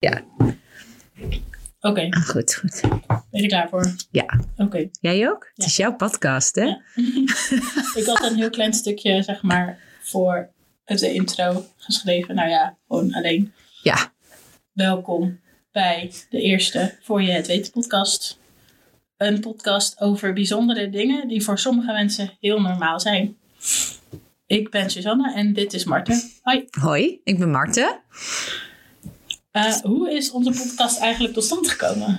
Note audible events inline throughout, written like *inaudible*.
Ja. Oké, Ah, goed, goed. ben je er klaar voor? Ja. Oké. Jij ook? Ja. Het is jouw podcast, hè? Ja. *laughs* ik had een heel klein stukje, zeg maar, voor de intro geschreven. Nou ja, gewoon alleen. Ja. Welkom bij de eerste Voor je het weet podcast. Een podcast over bijzondere dingen die voor sommige mensen heel normaal zijn. Ik ben Susanne en dit is Marten. Hoi. Hoi, ik ben Marten. Eh, hoe is onze podcast eigenlijk tot stand gekomen?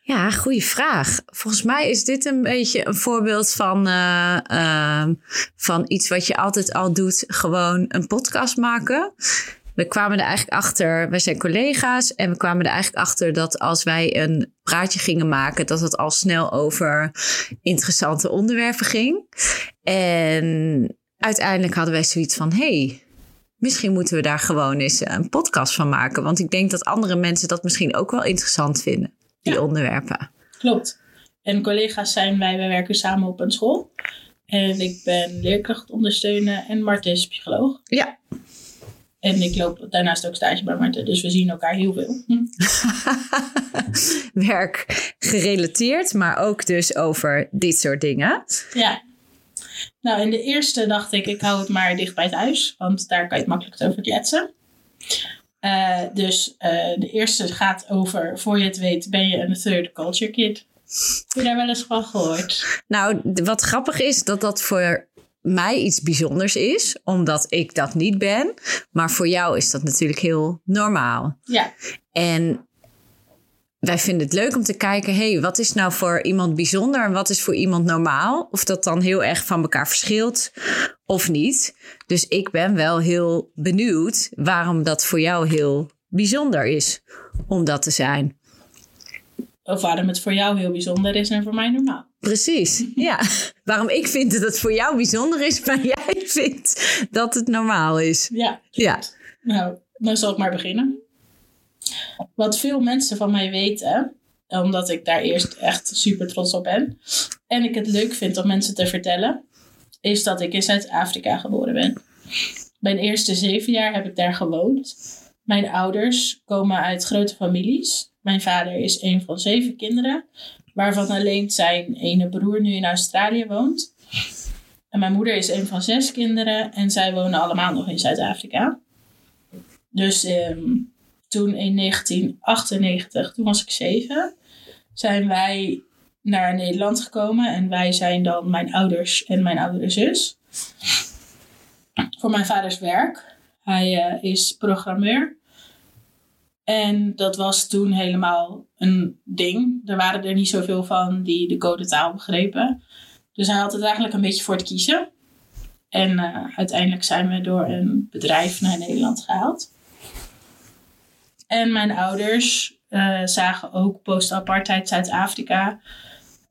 Ja, goede vraag. Volgens mij is dit een beetje een voorbeeld van, eh, ehm, van iets wat je altijd al doet. Gewoon een podcast maken. We kwamen er eigenlijk achter, wij zijn collega's en we kwamen er eigenlijk achter dat als wij een praatje gingen maken, dat het al snel over interessante onderwerpen ging. En uiteindelijk hadden wij zoiets van, hey, misschien moeten we daar gewoon eens een podcast van maken. Want ik denk dat andere mensen dat misschien ook wel interessant vinden, die Ja. onderwerpen. Klopt. En collega's zijn wij, wij werken samen op een school. En ik ben leerkracht ondersteunen en Marten is psycholoog. Ja. En ik loop daarnaast ook stage bij Marten, dus we zien elkaar heel veel. Hm. *laughs* Werk gerelateerd, maar ook dus over dit soort dingen. Ja. Nou, in de eerste dacht ik, ik hou het maar dicht bij het huis, want daar kan je het makkelijk over kletsen. Eh, dus eh, de eerste gaat over, voor je het weet, ben je een third culture kid. Heb je daar wel eens van gehoord? Nou, wat grappig is dat dat voor mij iets bijzonders is, omdat ik dat niet ben. Maar voor jou is dat natuurlijk heel normaal. Ja, En wij vinden het leuk om te kijken, hey, wat is nou voor iemand bijzonder en wat is voor iemand normaal? Of dat dan heel erg van elkaar verschilt of niet. Dus ik ben wel heel benieuwd waarom dat voor jou heel bijzonder is om dat te zijn. of waarom het voor jou heel bijzonder is en voor mij normaal. Precies, *laughs* ja. Waarom ik vind dat het voor jou bijzonder is, maar jij *laughs* vindt dat het normaal is. Ja, Ja, Nou, dan zal ik maar beginnen. Wat veel mensen van mij weten, omdat ik daar eerst echt super trots op ben. En ik het leuk vind om mensen te vertellen, is dat ik in Zuid-Afrika geboren ben. Mijn eerste zeven jaar heb ik daar gewoond. Mijn ouders komen uit grote families. Mijn vader is een van zeven kinderen, waarvan alleen zijn ene broer nu in Australië woont. En mijn moeder is een van zes kinderen en zij wonen allemaal nog in Zuid-Afrika. Dus ehm, toen in 1998, toen was ik zeven, zijn wij naar Nederland gekomen. En wij zijn dan mijn ouders en mijn oudere zus. Voor mijn vaders werk. Hij eh, is programmeur. En dat was toen helemaal een ding. Er waren er niet zoveel van die de codetaal begrepen. Dus hij had het eigenlijk een beetje voor te kiezen. En eh, uiteindelijk zijn we door een bedrijf naar Nederland gehaald. En mijn ouders eh, zagen ook post-apartheid Zuid-Afrika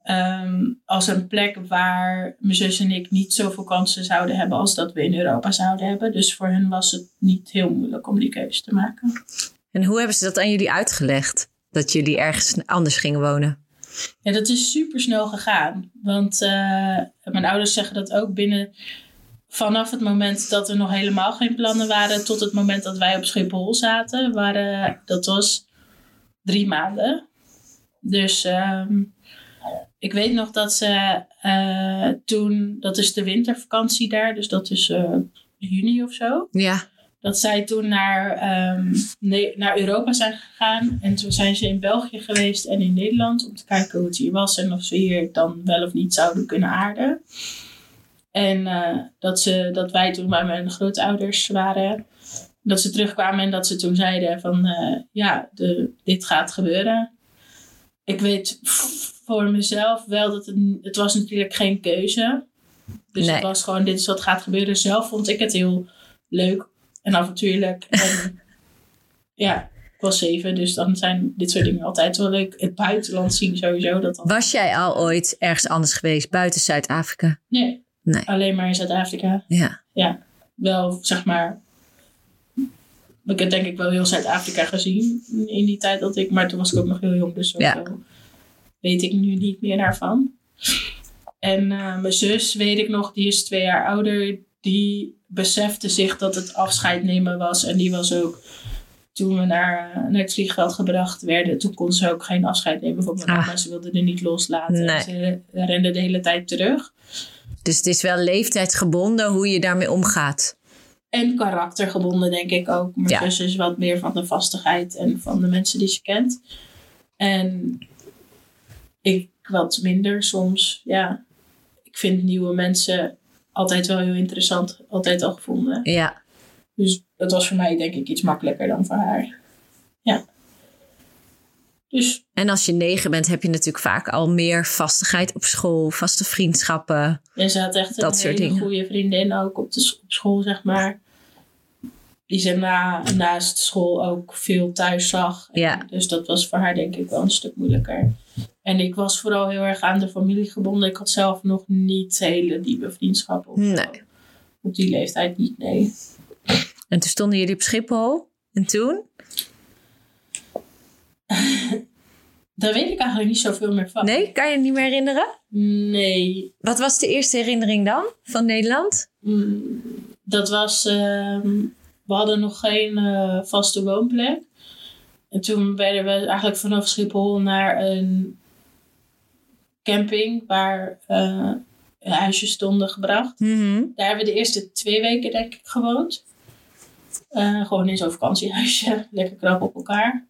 ehm, als een plek waar mijn zus en ik niet zoveel kansen zouden hebben als dat we in Europa zouden hebben. Dus voor hen was het niet heel moeilijk om die keuze te maken. en hoe hebben ze dat aan jullie uitgelegd? Dat jullie ergens anders gingen wonen? Ja, dat is super snel gegaan. Want eh, mijn ouders zeggen dat ook binnen. Vanaf het moment dat er nog helemaal geen plannen waren, tot het moment dat wij op Schiphol zaten, waren, dat was drie maanden. Dus ehm, ik weet nog dat ze eh, toen, dat is de wintervakantie daar, dus dat is eh, juni of zo Ja, dat zij toen naar, ehm, Ne- naar Europa zijn gegaan. En toen zijn ze in België geweest en in Nederland om te kijken hoe het hier was en of ze hier dan wel of niet zouden kunnen aarden. En eh, dat, ze, dat wij toen bij mijn grootouders waren, dat ze terugkwamen en dat ze toen zeiden van eh, ja, de, dit gaat gebeuren. Ik weet voor mezelf wel dat het, het was natuurlijk geen keuze. Dus Nee. het was gewoon dit is wat gaat gebeuren. Zelf vond ik het heel leuk en avontuurlijk. *laughs* En ja, ik was zeven, dus dan zijn dit soort dingen altijd wel leuk. Het buitenland zien sowieso. Dat dan... was jij al ooit ergens anders geweest buiten Zuid-Afrika? Nee, Nee. alleen maar in Zuid-Afrika. Ja, Ja, wel zeg maar. Ik heb denk ik wel heel Zuid-Afrika gezien in die tijd dat ik, maar toen was ik ook nog heel jong, dus Ja. weet ik nu niet meer daarvan. En eh, mijn zus, weet ik nog, die is twee jaar ouder, die besefte zich dat het afscheid nemen was en die was ook toen we naar, eh, naar het vliegveld gebracht werden, toen kon ze ook geen afscheid nemen van mijn Ah. mama. Ze wilde er niet loslaten. Nee. Ze rende de hele tijd terug. Dus het is wel leeftijdsgebonden hoe je daarmee omgaat. En karaktergebonden, denk ik ook. Mijn Ja. zus is wat meer van de vastigheid en van de mensen die ze kent. En ik wat minder soms. Ja, ik vind nieuwe mensen altijd wel heel interessant. Altijd al gevonden. Ja. Dus dat was voor mij denk ik iets makkelijker dan voor haar. Ja. Dus En als je negen bent, heb je natuurlijk vaak al meer vastigheid op school, vaste vriendschappen. en ze had echt een Dat soort hele dingen. goede vriendin ook op, de, school, zeg maar. Die ze na, naast school ook veel thuis zag. Ja. Dus dat was voor haar denk ik wel een stuk moeilijker. En ik was vooral heel erg aan de familie gebonden. Ik had zelf nog niet hele diepe vriendschappen. Nee. Op die leeftijd niet, nee. En toen stonden jullie op Schiphol. En toen? *laughs* Daar weet ik eigenlijk niet zoveel meer van. Nee, kan je het niet meer herinneren? Nee. Wat was de eerste herinnering dan van Nederland? Mm, Dat was... ehm, we hadden nog geen eh, vaste woonplek. En toen werden we eigenlijk vanaf Schiphol naar een camping waar eh, huisjes stonden gebracht. Mhm. Daar hebben we de eerste twee weken denk ik gewoond. Eh, gewoon in zo'n vakantiehuisje. *laughs* Lekker krap op elkaar.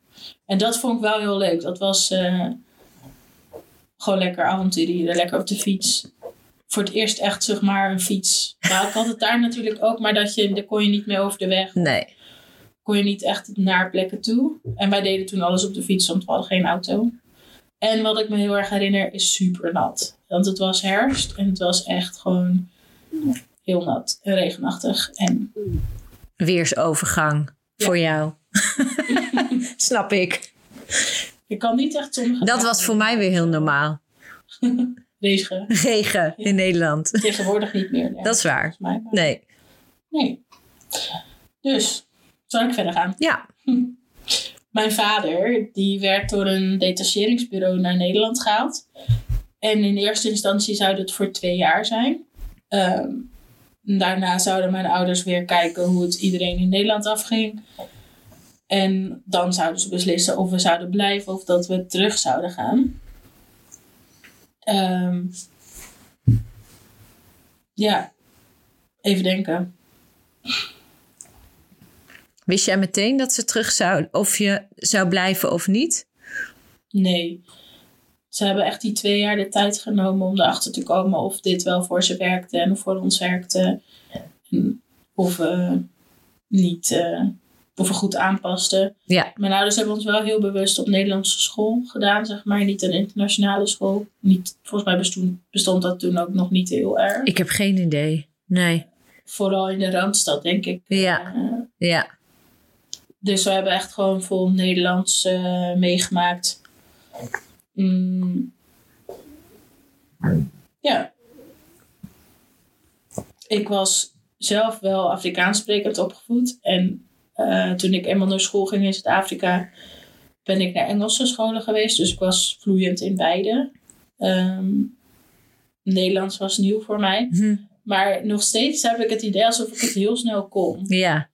En dat vond ik wel heel leuk. Dat was eh, gewoon lekker avonturieren. Lekker op de fiets. Voor het eerst echt zeg maar een fiets. Nou, ik had het daar natuurlijk ook. Maar dat je, daar kon je niet meer over de weg. Nee. Kon je niet echt naar plekken toe. En wij deden toen alles op de fiets. Want we hadden geen auto. En wat ik me heel erg herinner is super nat. Want het was herfst. En het was echt gewoon heel nat. En regenachtig. En Weersovergang Ja. voor jou. *laughs* Snap ik. Je kan niet echt sommige Dat was voor mij weer heel normaal. *laughs* Regen. Regen in Nederland. Tegenwoordig niet meer. Dat is waar. Volgens mij. maar- Nee. Nee. Dus, zal ik verder gaan? Ja. *laughs* Mijn vader, die werd door een detacheringsbureau naar Nederland gehaald. En in eerste instantie zou het voor twee jaar zijn. Ehm, daarna zouden mijn ouders weer kijken hoe het iedereen in Nederland afging. En dan zouden ze beslissen of we zouden blijven of dat we terug zouden gaan. Ehm, ja, even denken. Wist jij meteen dat ze terug zou, of je zou blijven of niet? Nee. Ze hebben echt die twee jaar de tijd genomen om erachter te komen of dit wel voor ze werkte en voor ons werkte. Of we niet, eh, of we goed aanpasten. Ja. Mijn ouders hebben ons wel heel bewust op Nederlandse school gedaan, zeg maar. Niet een internationale school. Niet, volgens mij bestond, bestond dat toen ook nog niet heel erg. Ik heb geen idee. Nee. Vooral in de Randstad, denk ik. Ja. Eh, Ja. Dus we hebben echt gewoon vol Nederlands eh, meegemaakt. Mm. Ja. Ik was zelf wel Afrikaans sprekend opgevoed. En eh, toen ik eenmaal naar school ging in Zuid-Afrika, ben ik naar Engelse scholen geweest. Dus ik was vloeiend in beide. Ehm, Nederlands was nieuw voor mij. Hm. Maar nog steeds heb ik het idee alsof ik het heel snel kon. Ja.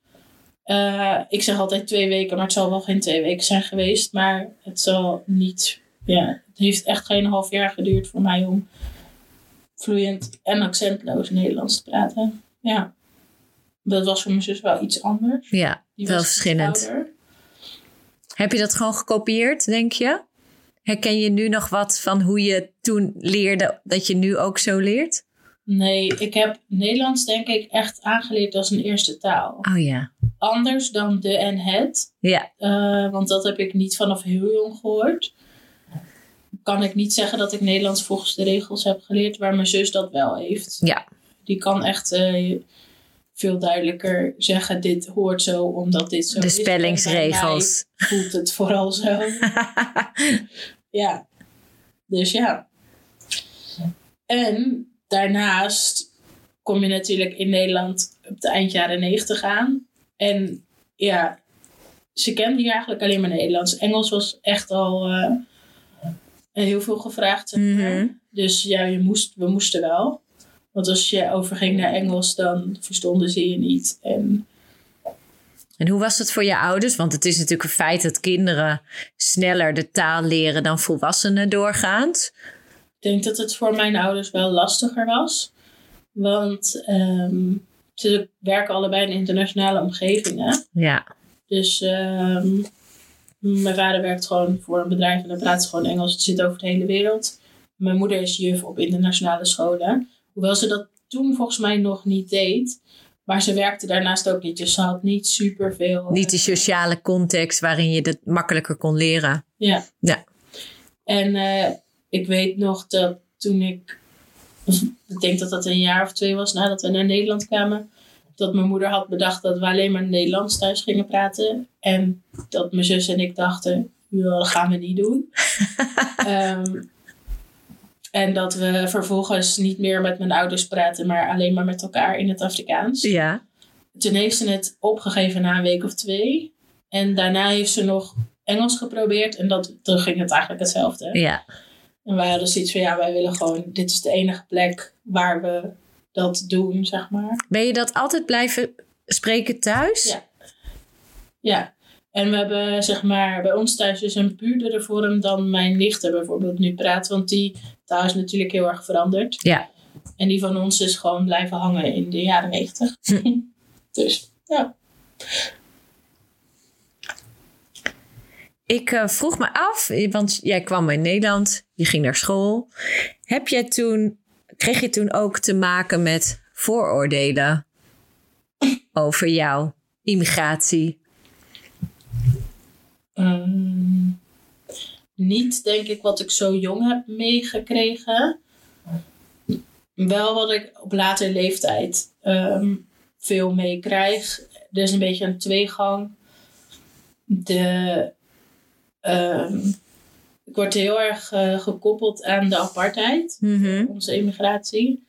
Eh, ik zeg altijd twee weken, maar het zal wel geen twee weken zijn geweest. Maar het zal niet. Ja, het heeft echt geen half jaar geduurd voor mij om vloeiend en accentloos Nederlands te praten. Ja. Dat was voor mijn zus wel iets anders. Ja. Die Wel verschillend. Heb je dat gewoon gekopieerd, denk je? Herken je nu nog wat van hoe je toen leerde, dat je nu ook zo leert? Nee, ik heb Nederlands denk ik echt aangeleerd als een eerste taal. Oh ja. Anders dan de en het. Ja. Eh, want dat heb ik niet vanaf heel jong gehoord. Kan ik niet zeggen dat ik Nederlands volgens de regels heb geleerd, waar mijn zus dat wel heeft. Ja. Die kan echt eh, veel duidelijker zeggen: dit hoort zo, omdat dit zo De is. Spellingsregels. voelt het vooral zo. *laughs* ja. Dus ja. En daarnaast kom je natuurlijk in Nederland op de eind jaren negentig aan. En ja, ze kende hier eigenlijk alleen maar Nederlands. Engels was echt al eh, heel veel gevraagd. Zeg maar. Mhm. Dus ja, je moest, we moesten wel. Want als je overging naar Engels, dan verstonden ze je niet. En En hoe was het voor je ouders? Want het is natuurlijk een feit dat kinderen sneller de taal leren dan volwassenen doorgaand. Ik denk dat het voor mijn ouders wel lastiger was. Want ehm, ze werken allebei in internationale omgevingen. Ja. Dus ehm, mijn vader werkt gewoon voor een bedrijf en dan praat ze gewoon Engels. Het zit over de hele wereld. Mijn moeder is juf op internationale scholen. Hoewel ze dat toen volgens mij nog niet deed. Maar ze werkte daarnaast ook niet. Dus ze had niet superveel... Niet die sociale context waarin je dat makkelijker kon leren. Ja. Ja. En eh, ik weet nog dat toen ik... Ik denk dat dat een jaar of twee was nadat we naar Nederland kwamen. Dat mijn moeder had bedacht dat we alleen maar Nederlands thuis gingen praten. En dat mijn zus en ik dachten, ja, dat gaan we niet doen. *laughs* Ehm, en dat we vervolgens niet meer met mijn ouders praten, maar alleen maar met elkaar in het Afrikaans. Ja. Toen heeft ze het opgegeven na een week of twee. En daarna heeft ze nog Engels geprobeerd. En dat, toen ging het eigenlijk hetzelfde. Ja. En wij hadden zoiets van, ja, wij willen gewoon... Dit is de enige plek waar we dat doen, zeg maar. Ben je dat altijd blijven spreken thuis? Ja. Ja. En we hebben, zeg maar, bij ons thuis is een puurdere vorm dan mijn nichten bijvoorbeeld nu praten. Want die taal is natuurlijk heel erg veranderd. Ja. En die van ons is gewoon blijven hangen in de jaren negentig. *laughs* dus, ja. Ik eh, vroeg me af, want jij kwam in Nederland, je ging naar school. Heb jij toen, kreeg je toen ook te maken met vooroordelen over jouw immigratie? Ehm, niet, denk ik, wat ik zo jong heb meegekregen. Wel wat ik op latere leeftijd ehm, veel meekrijg. Er is een beetje een tweegang. De, ehm, ik word heel erg eh, gekoppeld aan de apartheid, Mhm. onze immigratie.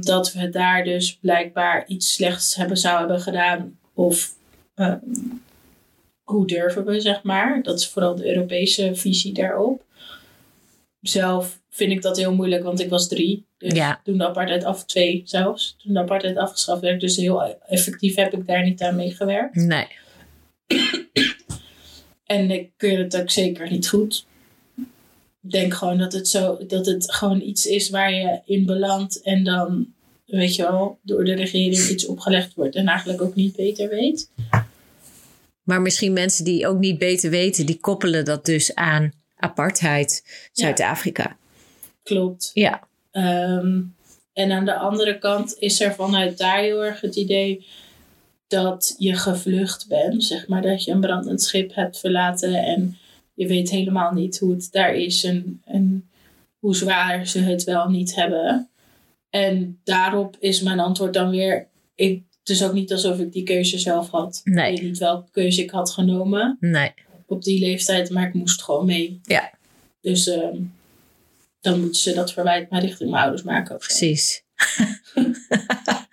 Dat we daar dus blijkbaar iets slechts hebben, zou hebben gedaan. Of hoe durven we, zeg maar. Dat is vooral de Europese visie daarop. Zelf vind ik dat heel moeilijk, want ik was drie. Dus Ja. toen de apartheid af, twee zelfs, toen de apartheid afgeschaft werd. Dus heel effectief heb ik daar niet aan meegewerkt. Nee. En ik keur het ook zeker niet goed. Ik denk gewoon dat het, zo, dat het gewoon iets is waar je in belandt en dan, weet je wel, door de regering iets opgelegd wordt en eigenlijk ook niet beter weet. Maar misschien mensen die ook niet beter weten, die koppelen dat dus aan apartheid Zuid-Afrika. Klopt. Ja. Ehm, en aan de andere kant is er vanuit daar heel erg het idee dat je gevlucht bent. Zeg maar dat je een brandend schip hebt verlaten en je weet helemaal niet hoe het daar is en, en hoe zwaar ze het wel niet hebben. En daarop is mijn antwoord dan weer: ik, het is ook niet alsof ik die keuze zelf had. Nee. Ik weet niet welke keuze ik had genomen Nee. op die leeftijd, maar ik moest gewoon mee. Ja. Dus ehm, dan moeten ze dat verwijt maar richting mijn ouders maken. Precies. *laughs*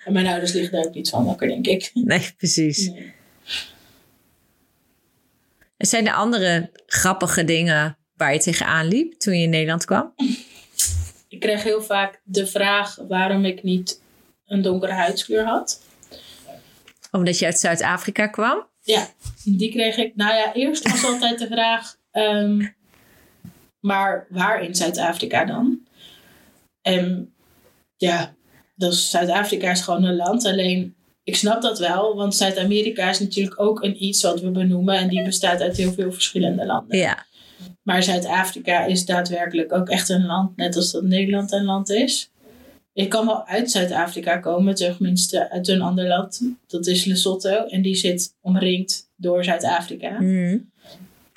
En mijn ouders liggen daar ook niet van wakker, denk ik. Nee, precies. Nee. En zijn er andere grappige dingen waar je tegenaan liep toen je in Nederland kwam? Ik kreeg heel vaak de vraag waarom ik niet een donkere huidskleur had. Omdat je uit Zuid-Afrika kwam? Ja, die kreeg ik. Nou ja, eerst was altijd de vraag, ehm, maar waar in Zuid-Afrika dan? En ja, dus Zuid-Afrika is gewoon een land. Alleen, ik snap dat wel, want Zuid-Amerika is natuurlijk ook een iets wat we benoemen. En die bestaat uit heel veel verschillende landen. Ja. Maar Zuid-Afrika is daadwerkelijk ook echt een land, net als dat Nederland een land is. Ik kan wel uit Zuid-Afrika komen, tenminste uit een ander land. Dat is Lesotho en die zit omringd door Zuid-Afrika. Mhm.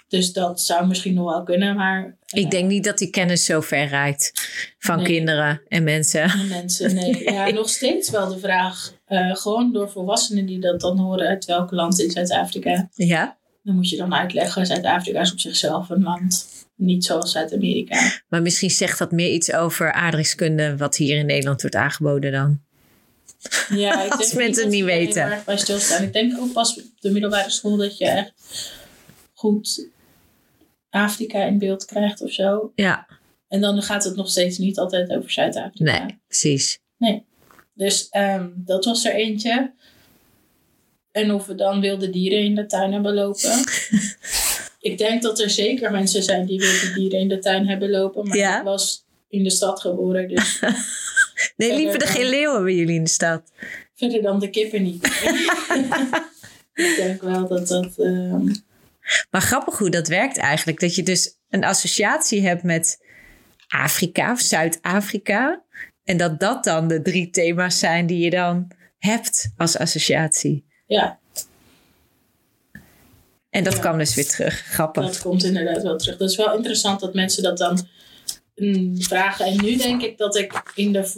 Dus dat zou misschien nog wel kunnen, maar Ik denk niet dat die kennis zo ver reikt van Nee. kinderen en mensen. de mensen, nee. *laughs* Ja, nog steeds wel de vraag, eh, gewoon door volwassenen die dat dan horen uit welk land in Zuid-Afrika. Ja, Dan moet je dan uitleggen, Zuid-Afrika is op zichzelf een land. Niet zoals Zuid-Amerika. maar misschien zegt dat meer iets over aardrijkskunde wat hier in Nederland wordt aangeboden dan. Ja, ik *laughs* Als denk mensen dat het niet heel weten. erg bij stilstaan. Ik denk ook pas op de middelbare school dat je echt goed Afrika in beeld krijgt of zo. Ja, En dan gaat het nog steeds niet altijd over Zuid-Afrika. nee, precies. Dus ehm, dat was er eentje. En of we dan wilde dieren in de tuin hebben lopen. *laughs* ik denk dat er zeker mensen zijn die wilde dieren in de tuin hebben lopen. Maar Ja. ik was in de stad geboren, dus *laughs* Nee, liever er geen leeuwen bij jullie in de stad. verder dan de kippen niet. *laughs* ik denk wel dat dat... ehm, Maar grappig hoe dat werkt eigenlijk. Dat je dus een associatie hebt met Afrika of Zuid-Afrika. En dat dat dan de drie thema's zijn die je dan hebt als associatie. Ja, En dat Ja. kwam dus weer terug. Grappig. dat komt inderdaad wel terug. Dat is wel interessant dat mensen dat dan mm, vragen. En nu denk ik dat ik in de...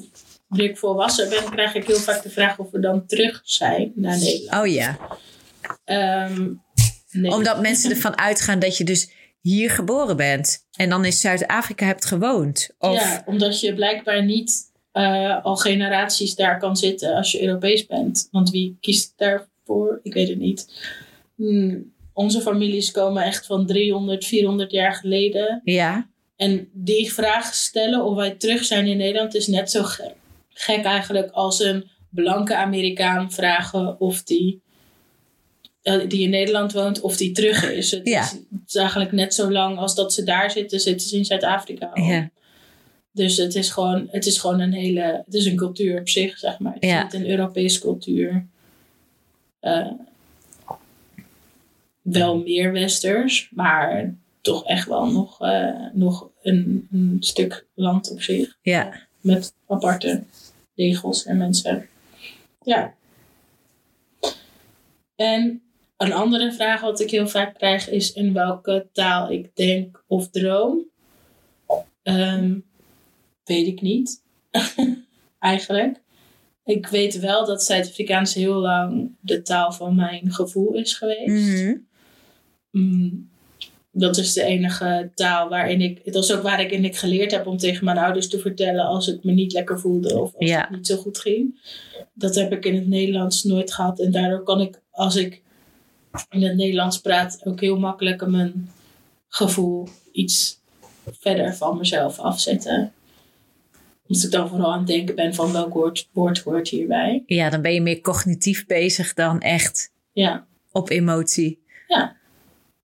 Nu ik volwassen ben, krijg ik heel vaak de vraag of we dan terug zijn naar Nederland. Oh ja. Ehm, nee. Omdat mensen ervan uitgaan dat je dus hier geboren bent. En dan in Zuid-Afrika hebt gewoond. Of, Ja, omdat je blijkbaar niet eh, al generaties daar kan zitten als je Europees bent. Want wie kiest daarvoor? Ik weet het niet. Hmm, onze families komen echt van 300, 400 jaar geleden. ja. En die vraag stellen of wij terug zijn in Nederland is net zo gek, gek eigenlijk als een blanke Amerikaan vragen of die, eh, die in Nederland woont of die terug is. Het, Ja. is. het is eigenlijk net zo lang als dat ze daar zitten, zitten ze in Zuid-Afrika. Ja. Dus het is, gewoon, het is gewoon een hele, het is een cultuur op zich, zeg maar. Het is niet een Europese cultuur. Eh, wel meer westers, maar toch echt wel nog, eh, nog een, een stuk land op zich. ja. Met aparte regels en mensen. Ja. En een andere vraag wat ik heel vaak krijg is in welke taal ik denk of droom. Ehm, weet ik niet. *laughs* Eigenlijk. Ik weet wel dat Zuid-Afrikaans heel lang de taal van mijn gevoel is geweest. Mhm. Mm, dat is de enige taal waarin ik. Dat is ook waarin ik geleerd heb om tegen mijn ouders te vertellen als ik me niet lekker voelde of als Ja. het niet zo goed ging. Dat heb ik in het Nederlands nooit gehad. En daardoor kan ik, als ik in het Nederlands praat, ook heel makkelijk mijn gevoel iets verder van mezelf afzetten. Omdat ik dan vooral aan het denken ben van welk woord, woord hoort hierbij. ja, dan ben je meer cognitief bezig dan echt Ja. op emotie.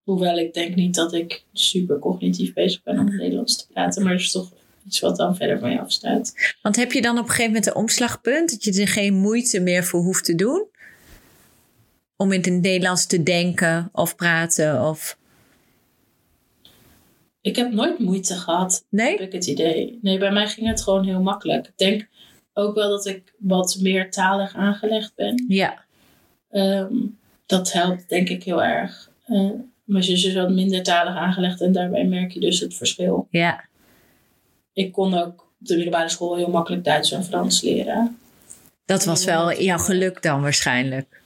Hoewel ik denk niet dat ik super cognitief bezig ben om het Nederlands te praten. Maar dat is toch iets wat dan verder van je afstaat. Want heb je dan op een gegeven moment een omslagpunt dat je er geen moeite meer voor hoeft te doen? Om in het Nederlands te denken of praten of. Ik heb nooit moeite gehad, heb Nee? ik het idee. Nee, bij mij ging het gewoon heel makkelijk. Ik denk ook wel dat ik wat meer talig aangelegd ben. Ja. Ehm, dat helpt denk ik heel erg. Eh mijn zus is wat minder talig aangelegd en daarbij merk je dus het verschil. Ja. Ik kon ook op de middelbare school heel makkelijk Duits en Frans leren. Dat was wel jouw geluk dan waarschijnlijk.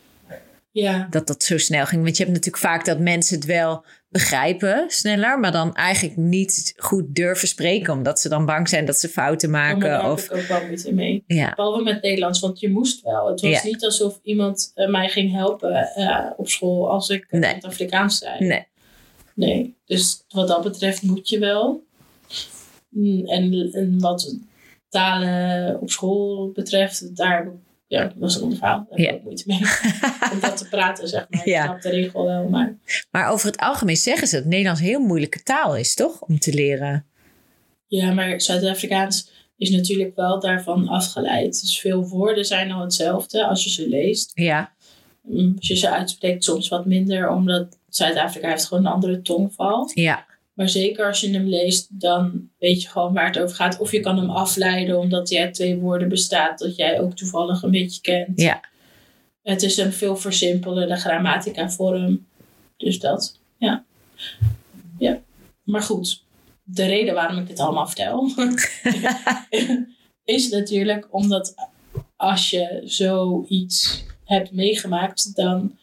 Ja, Dat dat zo snel ging. Want je hebt natuurlijk vaak dat mensen het wel begrijpen sneller, maar dan eigenlijk niet goed durven spreken, omdat ze dan bang zijn dat ze fouten daar maken. heb Of, ik ook wel moeite mee. ja. Behalve met Nederlands, want je moest wel. Het was Ja. niet alsof iemand eh, mij ging helpen eh, op school als ik eh, Nee. Afrikaans zei. Nee. Nee. Dus wat dat betreft moet je wel. Mm, En, en wat talen op school betreft, daar heb ik- ja, dat was een ander verhaal. Daar heb ik Ja. ook moeite mee. *laughs* Om dat te praten, zeg maar. Ja. Ik snap de regel wel, maar... Maar over het algemeen zeggen ze dat Nederlands een heel moeilijke taal is, toch? Om te leren. Ja, maar Zuid-Afrikaans is natuurlijk wel daarvan afgeleid. Dus veel woorden zijn al hetzelfde als je ze leest. Ja. Mm, Als je ze uitspreekt soms wat minder, omdat Zuid-Afrika heeft gewoon een andere tongval. Ja. Maar zeker als je hem leest, dan weet je gewoon waar het over gaat. Of je kan hem afleiden omdat hij uit twee woorden bestaat, dat jij ook toevallig een beetje kent. Ja. Het is een veel versimpelde grammatica vorm. Dus dat, ja. Ja. Maar goed, de reden waarom ik dit allemaal vertel, *laughs* is natuurlijk omdat als je zoiets hebt meegemaakt, dan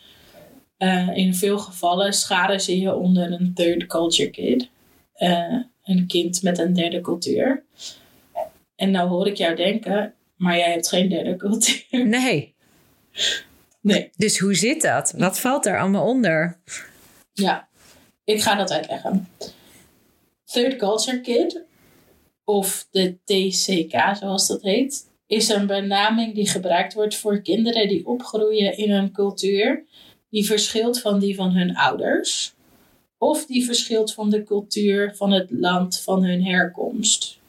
eh, in veel gevallen scharen ze je onder een third culture kid. Eh, een kind met een derde cultuur. En nou hoor ik jou denken, maar jij hebt geen derde cultuur. Nee. Nee, Dus hoe zit dat? Wat valt er allemaal onder? ja. Ik ga dat uitleggen. Third culture kid, of de TCK zoals dat heet, is een benaming die gebruikt wordt voor kinderen die opgroeien in een cultuur die verschilt van die van hun ouders. Of die verschilt van de cultuur van het land van hun herkomst.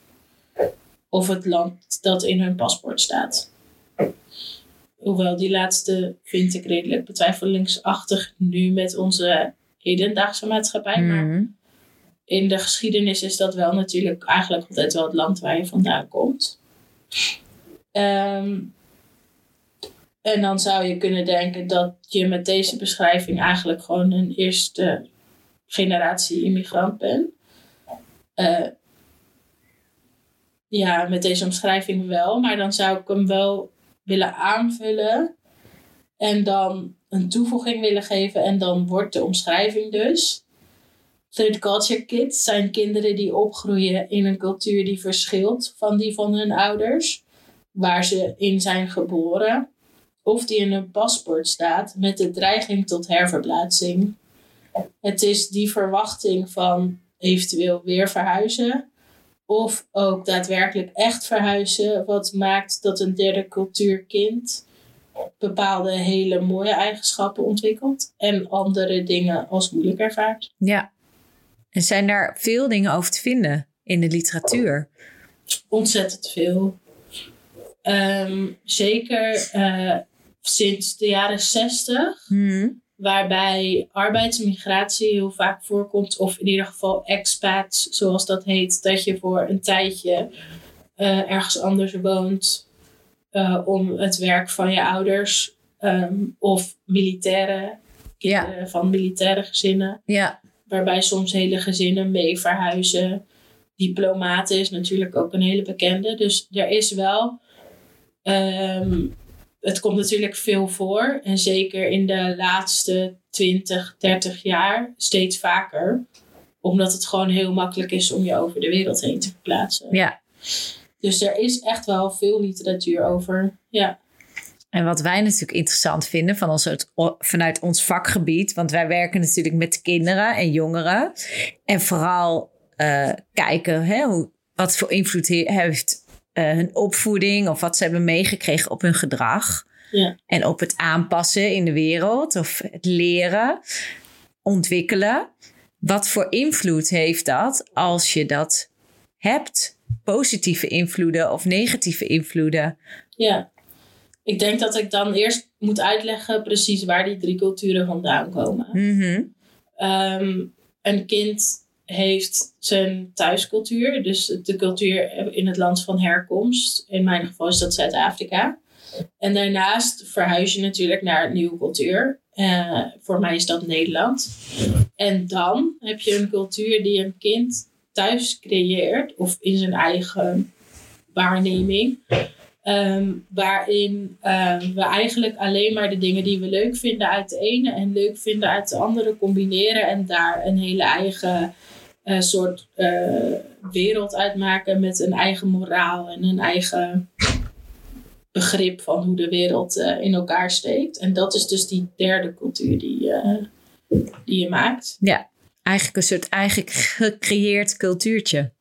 Of het land dat in hun paspoort staat. Hoewel die laatste vind ik redelijk betwijfelingsachtig nu met onze hedendaagse maatschappij. Maar Mhm. in de geschiedenis is dat wel natuurlijk eigenlijk altijd wel het land waar je vandaan komt. Ehm, en dan zou je kunnen denken dat je met deze beschrijving eigenlijk gewoon een eerste generatie immigrant bent. Eh, ja, met deze omschrijving wel, maar dan zou ik hem wel willen aanvullen en dan een toevoeging willen geven en dan wordt de omschrijving dus. Third culture kids zijn kinderen die opgroeien in een cultuur die verschilt van die van hun ouders, waar ze in zijn geboren, of die in hun paspoort staat met de dreiging tot herverplaatsing. Het is die verwachting van eventueel weer verhuizen, of ook daadwerkelijk echt verhuizen, wat maakt dat een derde cultuurkind bepaalde hele mooie eigenschappen ontwikkelt en andere dingen als moeilijk ervaart. Ja. En zijn daar veel dingen over te vinden in de literatuur? Ontzettend veel. Ehm, zeker eh, sinds de jaren zestig, Mhm. waarbij arbeidsmigratie heel vaak voorkomt, of in ieder geval expats, zoals dat heet, dat je voor een tijdje eh, ergens anders woont eh, om het werk van je ouders ehm, of militairen, Ja. kinderen van militaire gezinnen, Ja. waarbij soms hele gezinnen mee verhuizen. Diplomaten is natuurlijk ook een hele bekende. Dus er is wel. ehm, het komt natuurlijk veel voor. En zeker in de laatste 20, 30 jaar steeds vaker. Omdat het gewoon heel makkelijk is om je over de wereld heen te verplaatsen. ja. Dus er is echt wel veel literatuur over. Ja, En wat wij natuurlijk interessant vinden van ons, vanuit ons vakgebied, want wij werken natuurlijk met kinderen en jongeren. En vooral eh, kijken hè, hoe, wat voor invloed he- heeft eh, hun opvoeding of wat ze hebben meegekregen op hun gedrag. ja, En op het aanpassen in de wereld of het leren, ontwikkelen. Wat voor invloed heeft dat als je dat hebt? Positieve invloeden of negatieve invloeden? ja. Ik denk dat ik dan eerst moet uitleggen precies waar die drie culturen vandaan komen. Mhm. Ehm, een kind heeft zijn thuiscultuur, dus de cultuur in het land van herkomst. In mijn geval is dat Zuid-Afrika. En daarnaast verhuis je natuurlijk naar een nieuwe cultuur. Eh, voor mij is dat Nederland. En dan heb je een cultuur die een kind thuis creëert, of in zijn eigen waarneming. Ehm, waarin ehm, we eigenlijk alleen maar de dingen die we leuk vinden uit de ene en leuk vinden uit de andere combineren en daar een hele eigen eh, soort eh, wereld uitmaken met een eigen moraal en een eigen begrip van hoe de wereld eh, in elkaar steekt. En dat is dus die derde cultuur die, eh, die je maakt. Ja, eigenlijk een soort eigen gecreëerd cultuurtje.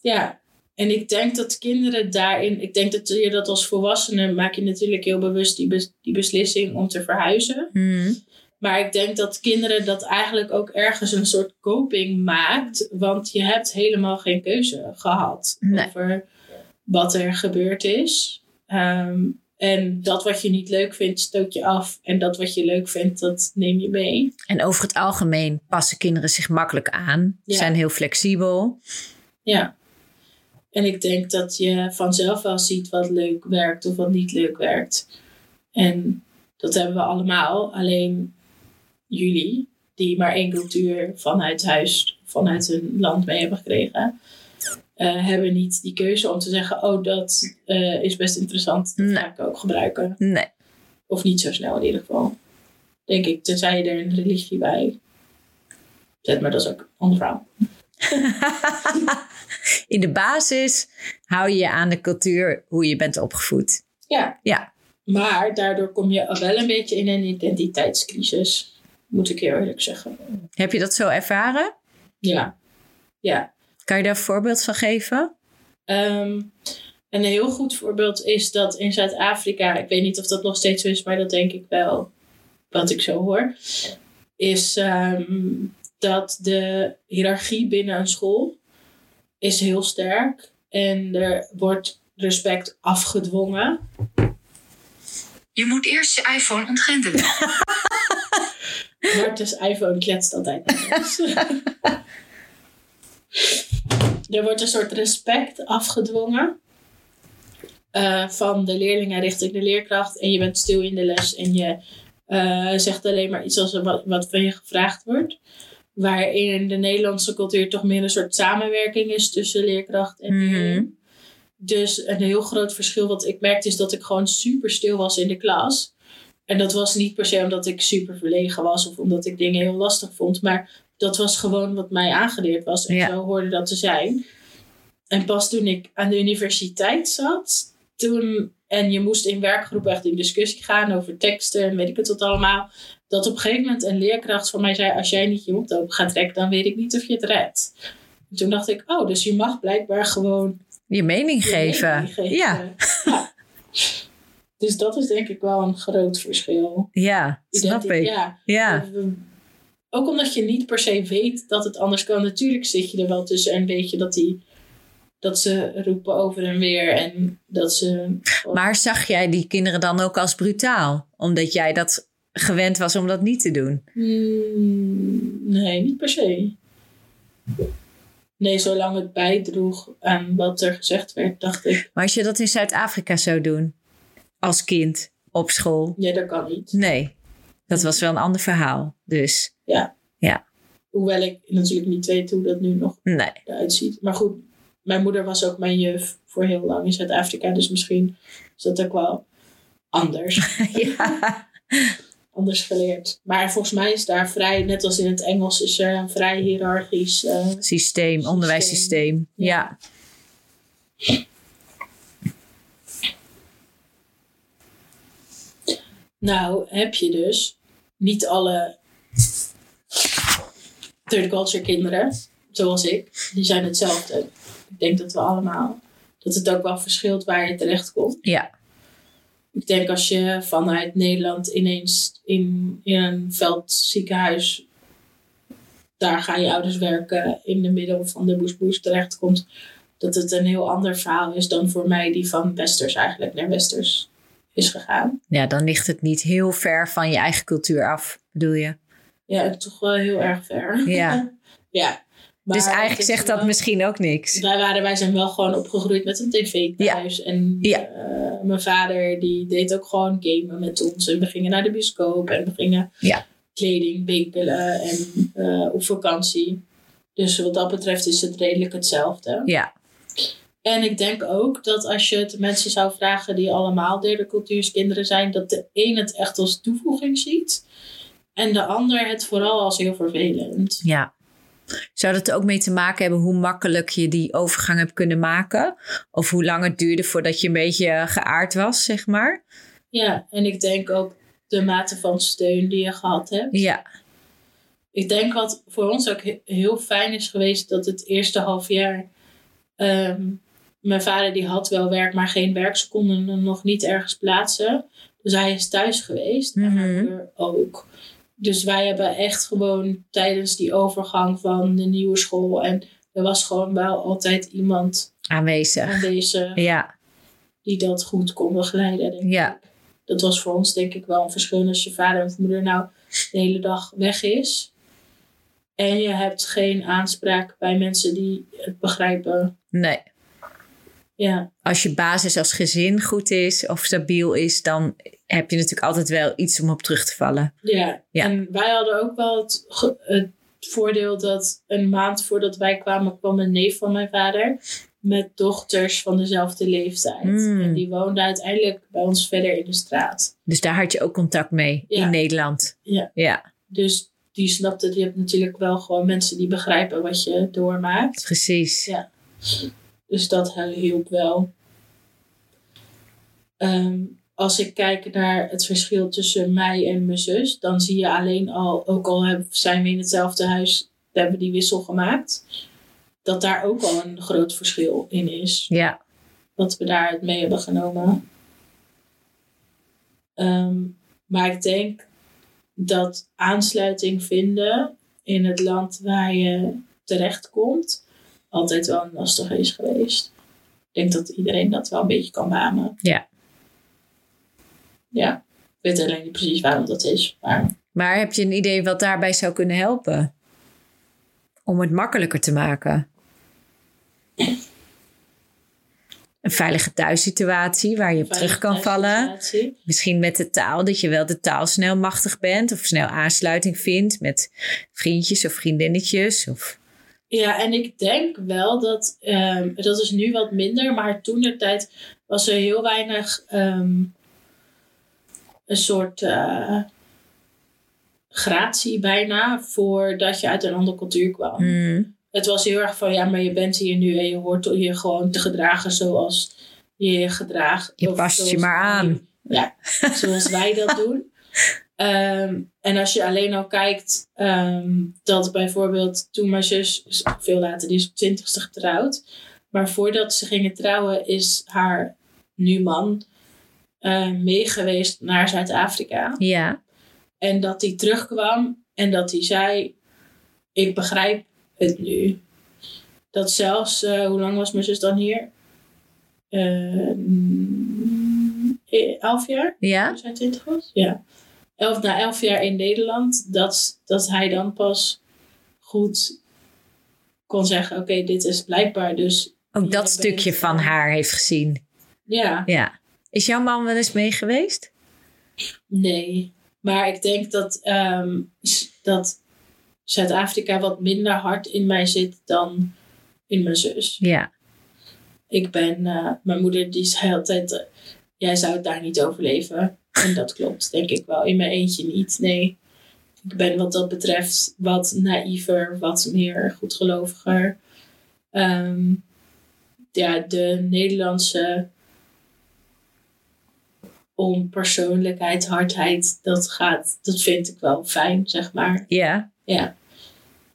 Ja, en ik denk dat kinderen daarin, ik denk dat je dat als volwassene maak je natuurlijk heel bewust die, bes- die beslissing om te verhuizen. Mhm. Maar ik denk dat kinderen dat eigenlijk ook ergens een soort coping maakt, want je hebt helemaal geen keuze gehad Nee. over wat er gebeurd is. Ehm, en dat wat je niet leuk vindt, stoot je af. En dat wat je leuk vindt, dat neem je mee. En over het algemeen passen kinderen zich makkelijk aan, Ja. zijn heel flexibel. Ja. En ik denk dat je vanzelf wel ziet wat leuk werkt of wat niet leuk werkt. En dat hebben we allemaal. Alleen jullie, die maar één cultuur vanuit huis, vanuit hun land mee hebben gekregen, eh, hebben niet die keuze om te zeggen: Oh, dat eh, is best interessant. Dat Nee. ga ik ook gebruiken. Nee. Of niet zo snel in ieder geval. Denk ik, tenzij je er een religie bij zet, maar dat is ook een ander verhaal. *laughs* In de basis hou je je aan de cultuur hoe je bent opgevoed. Ja. Ja. Maar daardoor kom je wel een beetje in een identiteitscrisis. Moet ik heel eerlijk zeggen. Heb je dat zo ervaren? Ja. Ja. Kan je daar een voorbeeld van geven? Ehm, En een heel goed voorbeeld is dat in Zuid-Afrika, ik weet niet of dat nog steeds zo is, maar dat denk ik wel, wat ik zo hoor, is ehm, dat de hiërarchie binnen een school is heel sterk en er wordt respect afgedwongen. Je moet eerst je iPhone ontgrendelen. *laughs* Martens iPhone kletst altijd. *laughs* er wordt een soort respect afgedwongen. eh, van de leerlingen richting de leerkracht. En je bent stil in de les en je eh, zegt alleen maar iets als wat, wat van je gevraagd wordt. Waarin in de Nederlandse cultuur toch meer een soort samenwerking is tussen leerkracht en Mhm. leerling. Dus een heel groot verschil wat ik merkte is dat ik gewoon super stil was in de klas. En dat was niet per se omdat ik super verlegen was of omdat ik dingen heel lastig vond. Maar dat was gewoon wat mij aangeleerd was. En Ja. zo hoorde dat te zijn. En pas toen ik aan de universiteit zat, toen, en je moest in werkgroep echt in discussie gaan over teksten en weet ik het wat allemaal. Dat op een gegeven moment een leerkracht van mij zei: Als jij niet je mond open gaat trekken, dan weet ik niet of je het redt. En toen dacht ik: Oh, dus je mag blijkbaar gewoon Je mening je geven. mening geven. *laughs* Ja, Ja. Dus dat is denk ik wel een groot verschil. ja, snap ik. Ja. Ja, Ook omdat je niet per se weet dat het anders kan. Natuurlijk zit je er wel tussen en weet je dat, die, dat ze roepen over en weer. En dat ze... maar zag jij die kinderen dan ook als brutaal? Omdat jij dat gewend was om dat niet te doen? Hmm, nee, niet per se. Nee, zolang het bijdroeg aan wat er gezegd werd, dacht ik... Maar als je dat in Zuid-Afrika zou doen, als kind, op school? Ja, dat kan niet. Nee, dat was wel een ander verhaal. Dus Hoewel ik natuurlijk niet weet hoe dat nu nog nee. eruit ziet. Maar goed, mijn moeder was ook mijn juf voor heel lang in Zuid-Afrika. Dus misschien is dat ook wel anders. *laughs* ja. *laughs* anders geleerd. Maar volgens mij is daar vrij, net als in het Engels, is er een vrij hiërarchisch. eh, Systeem, onderwijssysteem. Ja. Nou, heb je dus niet alle third culture kinderen, zoals ik, die zijn hetzelfde. Ik denk dat we allemaal, dat het ook wel verschilt waar je terecht komt. Ja. Ik denk als je vanuit Nederland ineens in, in een veldziekenhuis, daar gaan je ouders werken, in de middel van de boesboes terechtkomt, dat het een heel ander verhaal is dan voor mij die van Westers eigenlijk naar Westers is gegaan. ja, dan ligt het niet heel ver van je eigen cultuur af, bedoel je? Ja, toch wel heel erg ver. Ja. *laughs* ja. Maar dus eigenlijk zegt dat wel- misschien ook niks. Wij, waren, wij zijn wel gewoon opgegroeid met een tv thuis. En Ja. eh, mijn vader die deed ook gewoon gamen met ons. En we gingen naar de bioscoop. En we gingen Ja. kleding winkelen. En eh, op vakantie. Dus wat dat betreft is het redelijk hetzelfde. Ja, En ik denk ook dat als je het mensen zou vragen die allemaal derde cultuurskinderen zijn, dat de een het echt als toevoeging ziet. En de ander het vooral als heel vervelend. ja. Zou dat er ook mee te maken hebben hoe makkelijk je die overgang hebt kunnen maken? Of hoe lang het duurde voordat je een beetje geaard was, zeg maar? Ja, en ik denk ook de mate van steun die je gehad hebt. Ja, Ik denk wat voor ons ook he- heel fijn is geweest, dat het eerste half jaar. ehm, mijn vader die had wel werk, maar geen werk. Ze konden hem nog niet ergens plaatsen. Dus hij is thuis geweest. En mijn Mhm. moeder ook. Dus wij hebben echt gewoon tijdens die overgang van de nieuwe school. En er was gewoon wel altijd iemand aanwezig. aanwezig Ja, die dat goed kon begeleiden. Denk Ja. ik. Dat was voor ons denk ik wel een verschil als je vader of moeder nou de hele dag weg is. En je hebt geen aanspraak bij mensen die het begrijpen. nee. Ja, Als je basis als gezin goed is of stabiel is, dan heb je natuurlijk altijd wel iets om op terug te vallen. ja. Ja. en wij hadden ook wel het, voordeel dat een maand voordat wij kwamen kwam een neef van mijn vader. Met dochters van dezelfde leeftijd. Hmm. En die woonde uiteindelijk bij ons verder in de straat. Dus daar had je ook contact mee Ja. in Nederland. Ja. Ja, Dus die snapte, je hebt natuurlijk wel gewoon mensen die begrijpen wat je doormaakt. precies. Ja. Dus dat hielp wel. Ehm, als ik kijk naar het verschil tussen mij en mijn zus, dan zie je alleen al, ook al zijn we in hetzelfde huis, hebben we die wissel gemaakt, dat daar ook al een groot verschil in is. Ja, wat we daaruit mee hebben genomen. Ehm, maar ik denk dat aansluiting vinden in het land waar je terechtkomt altijd wel een lastige is geweest. Ik denk dat iedereen dat wel een beetje kan beamen. Ja. Ja. Ik weet alleen niet precies waarom dat is. Maar Maar heb je een idee wat daarbij zou kunnen helpen? Om het makkelijker te maken. Een veilige thuissituatie waar je op terug kan vallen. Misschien met de taal, dat je wel de taal snel machtig bent. Of snel aansluiting vindt met vriendjes of vriendinnetjes. Of... Ja, en ik denk wel dat, ehm, dat is nu wat minder, maar toen de tijd was er heel weinig ehm, een soort eh, gratie bijna voordat je uit een andere cultuur kwam. Hmm, Het was heel erg van ja, maar je bent hier nu en je hoort je gewoon te gedragen zoals je je gedraagt. Je past je maar aan. Ja, *laughs* zoals wij dat doen. Ehm, en als je alleen al kijkt ehm, dat bijvoorbeeld toen mijn zus, veel later, die is op twintigste getrouwd. Maar voordat ze gingen trouwen is haar nu man eh, meegeweest naar Zuid-Afrika. Ja, En dat hij terugkwam en dat hij zei: Ik begrijp het nu. Dat zelfs, eh, hoe lang was mijn zus dan hier? Mm, elf jaar? ja, Toen zij twintig was? Ja. Elf, na elf jaar in Nederland, dat, dat hij dan pas goed kon zeggen: Oké, dit is blijkbaar dus. ook dat stukje van haar heeft gezien. Ja, Ja. Is jouw man wel eens mee geweest? nee. Maar ik denk dat, ehm, dat Zuid-Afrika wat minder hard in mij zit dan in mijn zus. Ja. Ik ben, eh, mijn moeder die zei altijd, eh, jij zou het daar niet overleven. En dat klopt, denk ik wel. In mijn eentje niet, nee. Ik ben wat dat betreft wat naïver, wat meer goedgeloviger. Ehm, ja, de Nederlandse onpersoonlijkheid, hardheid, dat gaat, dat vind ik wel fijn, zeg maar. Ja. Ja.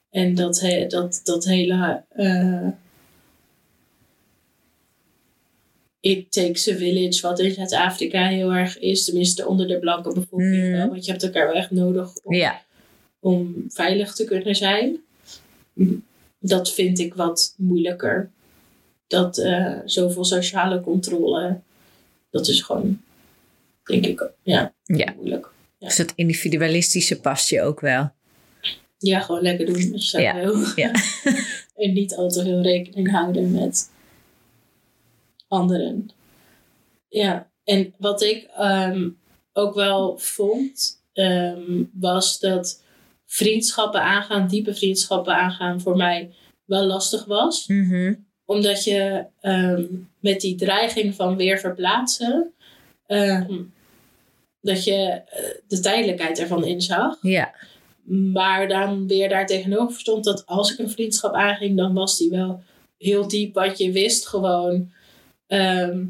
En dat, he- dat, dat hele. eh, It takes a village, wat in Zuid-Afrika heel erg is, tenminste onder de blanke bevolking Mm. wel, want je hebt elkaar wel echt nodig om, om veilig te kunnen zijn. Dat vind ik wat moeilijker. Dat eh, zoveel sociale controle, dat is gewoon, denk ik, ja, moeilijk. Dus dat individualistische past je ook wel. Ja, gewoon lekker doen zelf Ja, ja. *laughs* en niet al te veel rekening houden met anderen. Ja, en wat ik ehm, ook wel vond, ehm, was dat vriendschappen aangaan, diepe vriendschappen aangaan, voor mij wel lastig was. Mhm. Omdat je ehm, met die dreiging van weer verplaatsen, dat je eh, de tijdelijkheid ervan inzag. Ja. Maar dan weer daar tegenover stond dat als ik een vriendschap aanging, dan was die wel heel diep. Want je wist gewoon, ehm,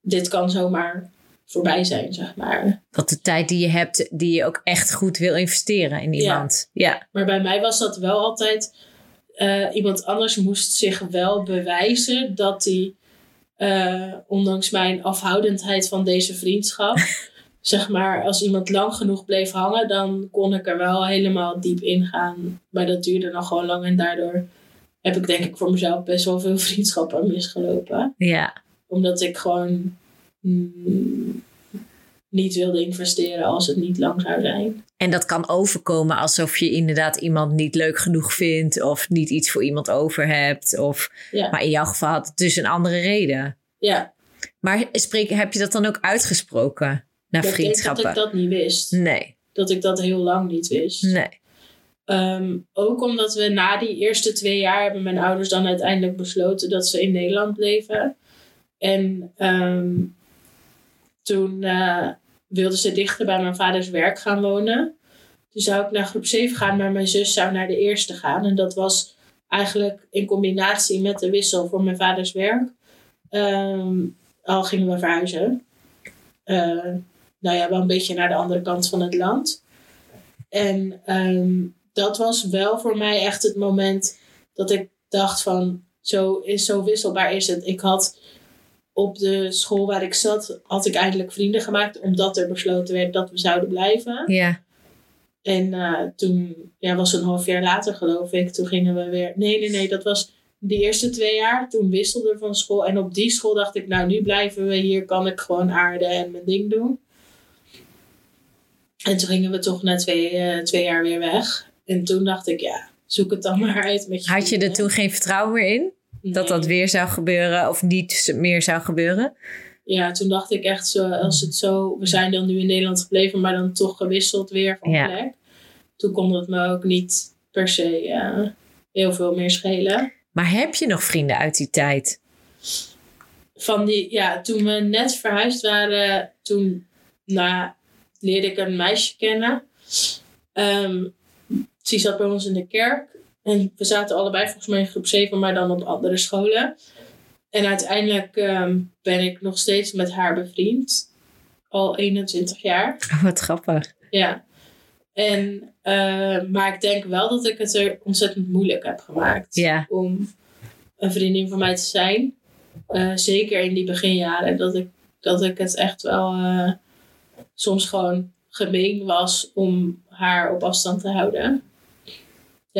dit kan zomaar voorbij zijn, zeg maar. Dat de tijd die je hebt, die je ook echt goed wil investeren in iemand. Ja. Maar bij mij was dat wel altijd, eh, iemand anders moest zich wel bewijzen dat hij, eh, ondanks mijn afhoudendheid van deze vriendschap, *laughs* zeg maar, als iemand lang genoeg bleef hangen, dan kon ik er wel helemaal diep in gaan. Maar dat duurde nog gewoon lang en daardoor heb ik denk ik voor mezelf best wel veel *laughs* vriendschappen misgelopen. Ja. Omdat ik gewoon mm, niet wilde investeren als het niet lang zou zijn. En dat kan overkomen alsof je inderdaad iemand niet leuk genoeg vindt. Of niet iets voor iemand over hebt. Of, Ja, maar in jouw geval had het dus een andere reden. ja. Maar spreek, heb je dat dan ook uitgesproken naar ik denk dat vriendschappen? ik dat niet wist. Nee, Dat ik dat heel lang niet wist. nee. Ehm, ook omdat we na die eerste twee jaar hebben mijn ouders dan uiteindelijk besloten dat ze in Nederland bleven. En ehm, toen eh, wilden ze dichter bij mijn vaders werk gaan wonen. Toen zou ik naar groep 7 gaan, maar mijn zus zou naar de eerste gaan. En dat was eigenlijk in combinatie met de wissel voor mijn vaders werk. Ehm, al gingen we verhuizen. Eh, nou ja, wel een beetje naar de andere kant van het land. En dat was wel voor mij echt het moment dat ik dacht van, zo, is, zo wisselbaar is het. Ik had op de school waar ik zat, had ik eindelijk vrienden gemaakt. Omdat er besloten werd dat we zouden blijven. Ja. En eh, toen ja, was een half jaar later, geloof ik. Toen gingen we weer. Nee, nee, nee. Dat was de eerste twee jaar. Toen wisselden we van school. En op die school dacht ik, nou, nu blijven we hier. Kan ik gewoon aarden en mijn ding doen. En toen gingen we toch na twee, eh, twee jaar weer weg. En toen dacht ik, ja, zoek het dan maar uit met je Had je er toen geen vertrouwen meer in? Dat dat weer zou gebeuren of niet meer zou gebeuren? Ja, toen dacht ik echt zo, als het zo, we zijn dan nu in Nederland gebleven, maar dan toch gewisseld weer van Ja. plek. Toen kon het me ook niet per se eh, heel veel meer schelen. Maar heb je nog vrienden uit die tijd? Van die, ja, toen we net verhuisd waren, toen nou, leerde ik een meisje kennen. Ehm die zat bij ons in de kerk. En we zaten allebei volgens mij in groep 7, maar dan op andere scholen. En uiteindelijk ehm, ben ik nog steeds met haar bevriend. Al 21 jaar. Oh, wat grappig. Ja. En, eh, maar ik denk wel dat ik het er ontzettend moeilijk heb gemaakt. Ja. Om een vriendin van mij te zijn. Eh, zeker in die beginjaren. Dat ik, dat ik het echt wel eh, soms gewoon gemeen was om haar op afstand te houden.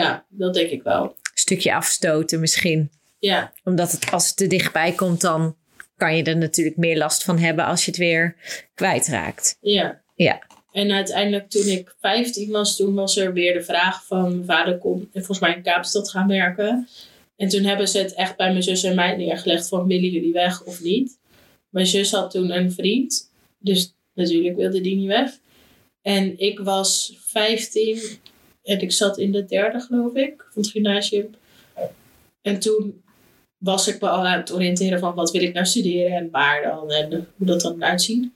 Ja, dat denk ik wel. Een stukje afstoten misschien. Ja, Omdat het, als het te dichtbij komt, dan kan je er natuurlijk meer last van hebben als je het weer kwijtraakt. ja. Ja. En uiteindelijk toen ik 15 was, toen was er weer de vraag van mijn vader kon volgens mij in Kaapstad gaan werken. En toen hebben ze het echt bij mijn zus en mij neergelegd van willen jullie weg of niet. Mijn zus had toen een vriend, dus natuurlijk wilde die niet weg. En ik was 15 en ik zat in de derde geloof ik van het gymnasium. En toen was ik me al aan het oriënteren van wat wil ik nou studeren en waar dan en hoe dat dan eruit ziet.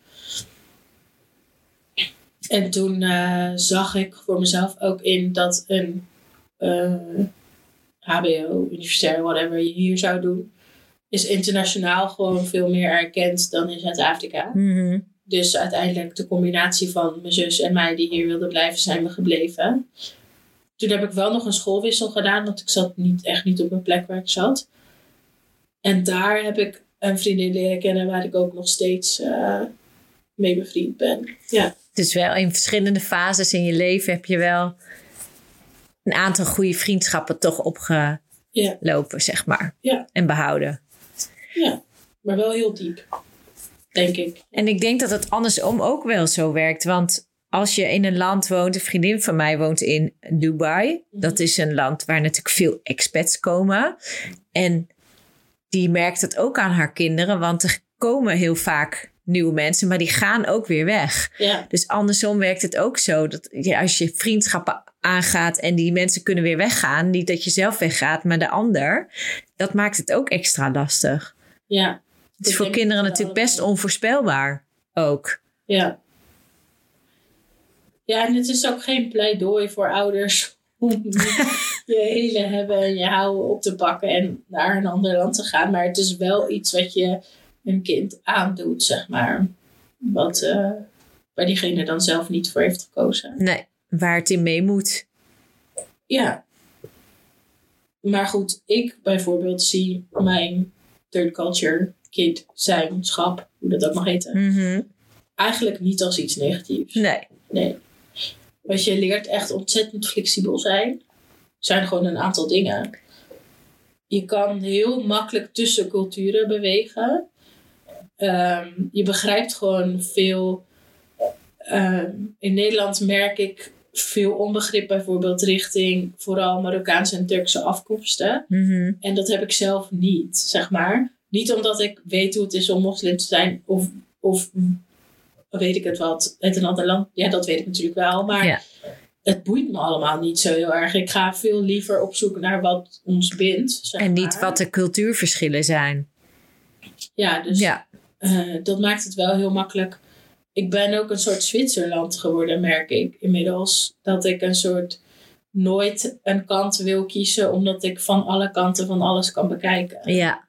En toen eh, zag ik voor mezelf ook in dat een eh, HBO, universitair, whatever je hier zou doen, is internationaal gewoon veel meer erkend dan in Zuid-Afrika. Mhm. Dus uiteindelijk de combinatie van mijn zus en mij die hier wilden blijven, zijn we gebleven. Toen heb ik wel nog een schoolwissel gedaan, want ik zat niet, echt niet op mijn plek waar ik zat. En daar heb ik een vriendin leren kennen waar ik ook nog steeds eh, mee bevriend ben. Ja. Dus wel in verschillende fases in je leven heb je wel een aantal goede vriendschappen toch opgelopen, Ja. zeg maar. En behouden. Ja, maar wel heel diep, denk ik. En ik denk dat het andersom ook wel zo werkt. Want als je in een land woont, een vriendin van mij woont in Dubai. Dat is een land waar natuurlijk veel expats komen. En die merkt het ook aan haar kinderen, want er komen heel vaak nieuwe mensen, maar die gaan ook weer weg. Ja, Dus andersom werkt het ook zo dat als je vriendschappen aangaat en die mensen kunnen weer weggaan, niet dat je zelf weggaat, maar de ander, dat maakt het ook extra lastig. ja. Het is voor kinderen natuurlijk best onvoorspelbaar ook. Ja. Ja, en het is ook geen pleidooi voor ouders *laughs* om je hele hebben en je houden op te pakken en naar een ander land te gaan. Maar het is wel iets wat je een kind aandoet, zeg maar. Wat eh waar diegene dan zelf niet voor heeft gekozen. Nee, waar het in mee moet. Ja. Maar goed, ik bijvoorbeeld zie mijn third culture kid zijn schap, hoe dat ook mag heten, Mhm. eigenlijk niet als iets negatiefs. Nee, Nee. Want je leert echt ontzettend flexibel zijn. Er zijn gewoon een aantal dingen. Je kan heel makkelijk tussen culturen bewegen. Ehm, je begrijpt gewoon veel. ehm, in Nederland merk ik veel onbegrip bijvoorbeeld richting vooral Marokkaanse en Turkse afkomsten. Mhm. En dat heb ik zelf niet, zeg maar. Niet omdat ik weet hoe het is om moslim te zijn of, of weet ik het wat, uit een ander land. Ja, dat weet ik natuurlijk wel. Maar Ja. het boeit me allemaal niet zo heel erg. Ik ga veel liever op zoek naar wat ons bindt. Zeg en niet maar. wat de cultuurverschillen zijn. Ja, dus Ja, eh, dat maakt het wel heel makkelijk. Ik ben ook een soort Zwitserland geworden, merk ik inmiddels. Dat ik een soort nooit een kant wil kiezen, omdat ik van alle kanten van alles kan bekijken. ja,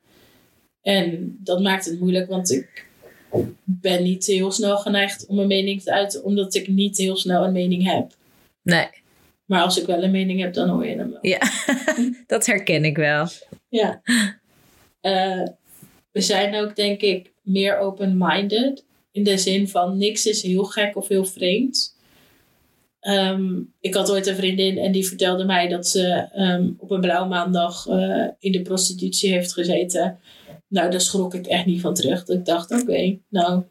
En dat maakt het moeilijk, want ik ben niet heel snel geneigd om een mening te uiten, omdat ik niet heel snel een mening heb. nee, Maar als ik wel een mening heb, dan hoor je hem wel. ja. *laughs* dat herken ik wel. Ja. Eh, we zijn ook denk ik meer open-minded. In de zin van niks is heel gek of heel vreemd. Ehm, ik had ooit een vriendin en die vertelde mij dat ze ehm, op een blauw maandag uh, in de prostitutie heeft gezeten. Nou, daar schrok ik echt niet van terug. Dat ik dacht, oké, nou,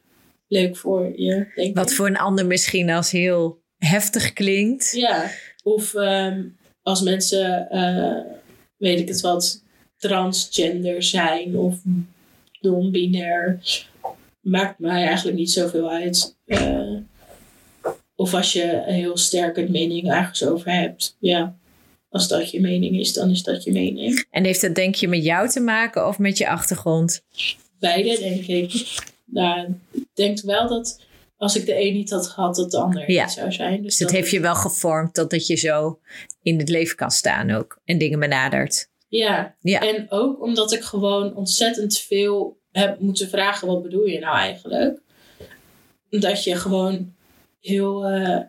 leuk voor je. Denk Wat voor een ander misschien als heel heftig klinkt. Ja, of um, als mensen, uh, weet ik het wat, transgender zijn of non-binair. Maakt mij eigenlijk niet zoveel uit. Uh, of als je een heel sterke mening ergens over hebt. Ja, als dat je mening is, dan is dat je mening. En heeft dat denk je met jou te maken of met je achtergrond? Beide, denk ik. Nou, ik denk wel dat als ik de een niet had gehad, dat de ander Ja. niet zou zijn. Dus Dus het dat heeft je wel gevormd totdat je zo in het leven kan staan ook. En dingen benadert. Ja. Ja. en ook omdat ik gewoon ontzettend veel heb moeten vragen: wat bedoel je nou eigenlijk? Dat je gewoon heel eh,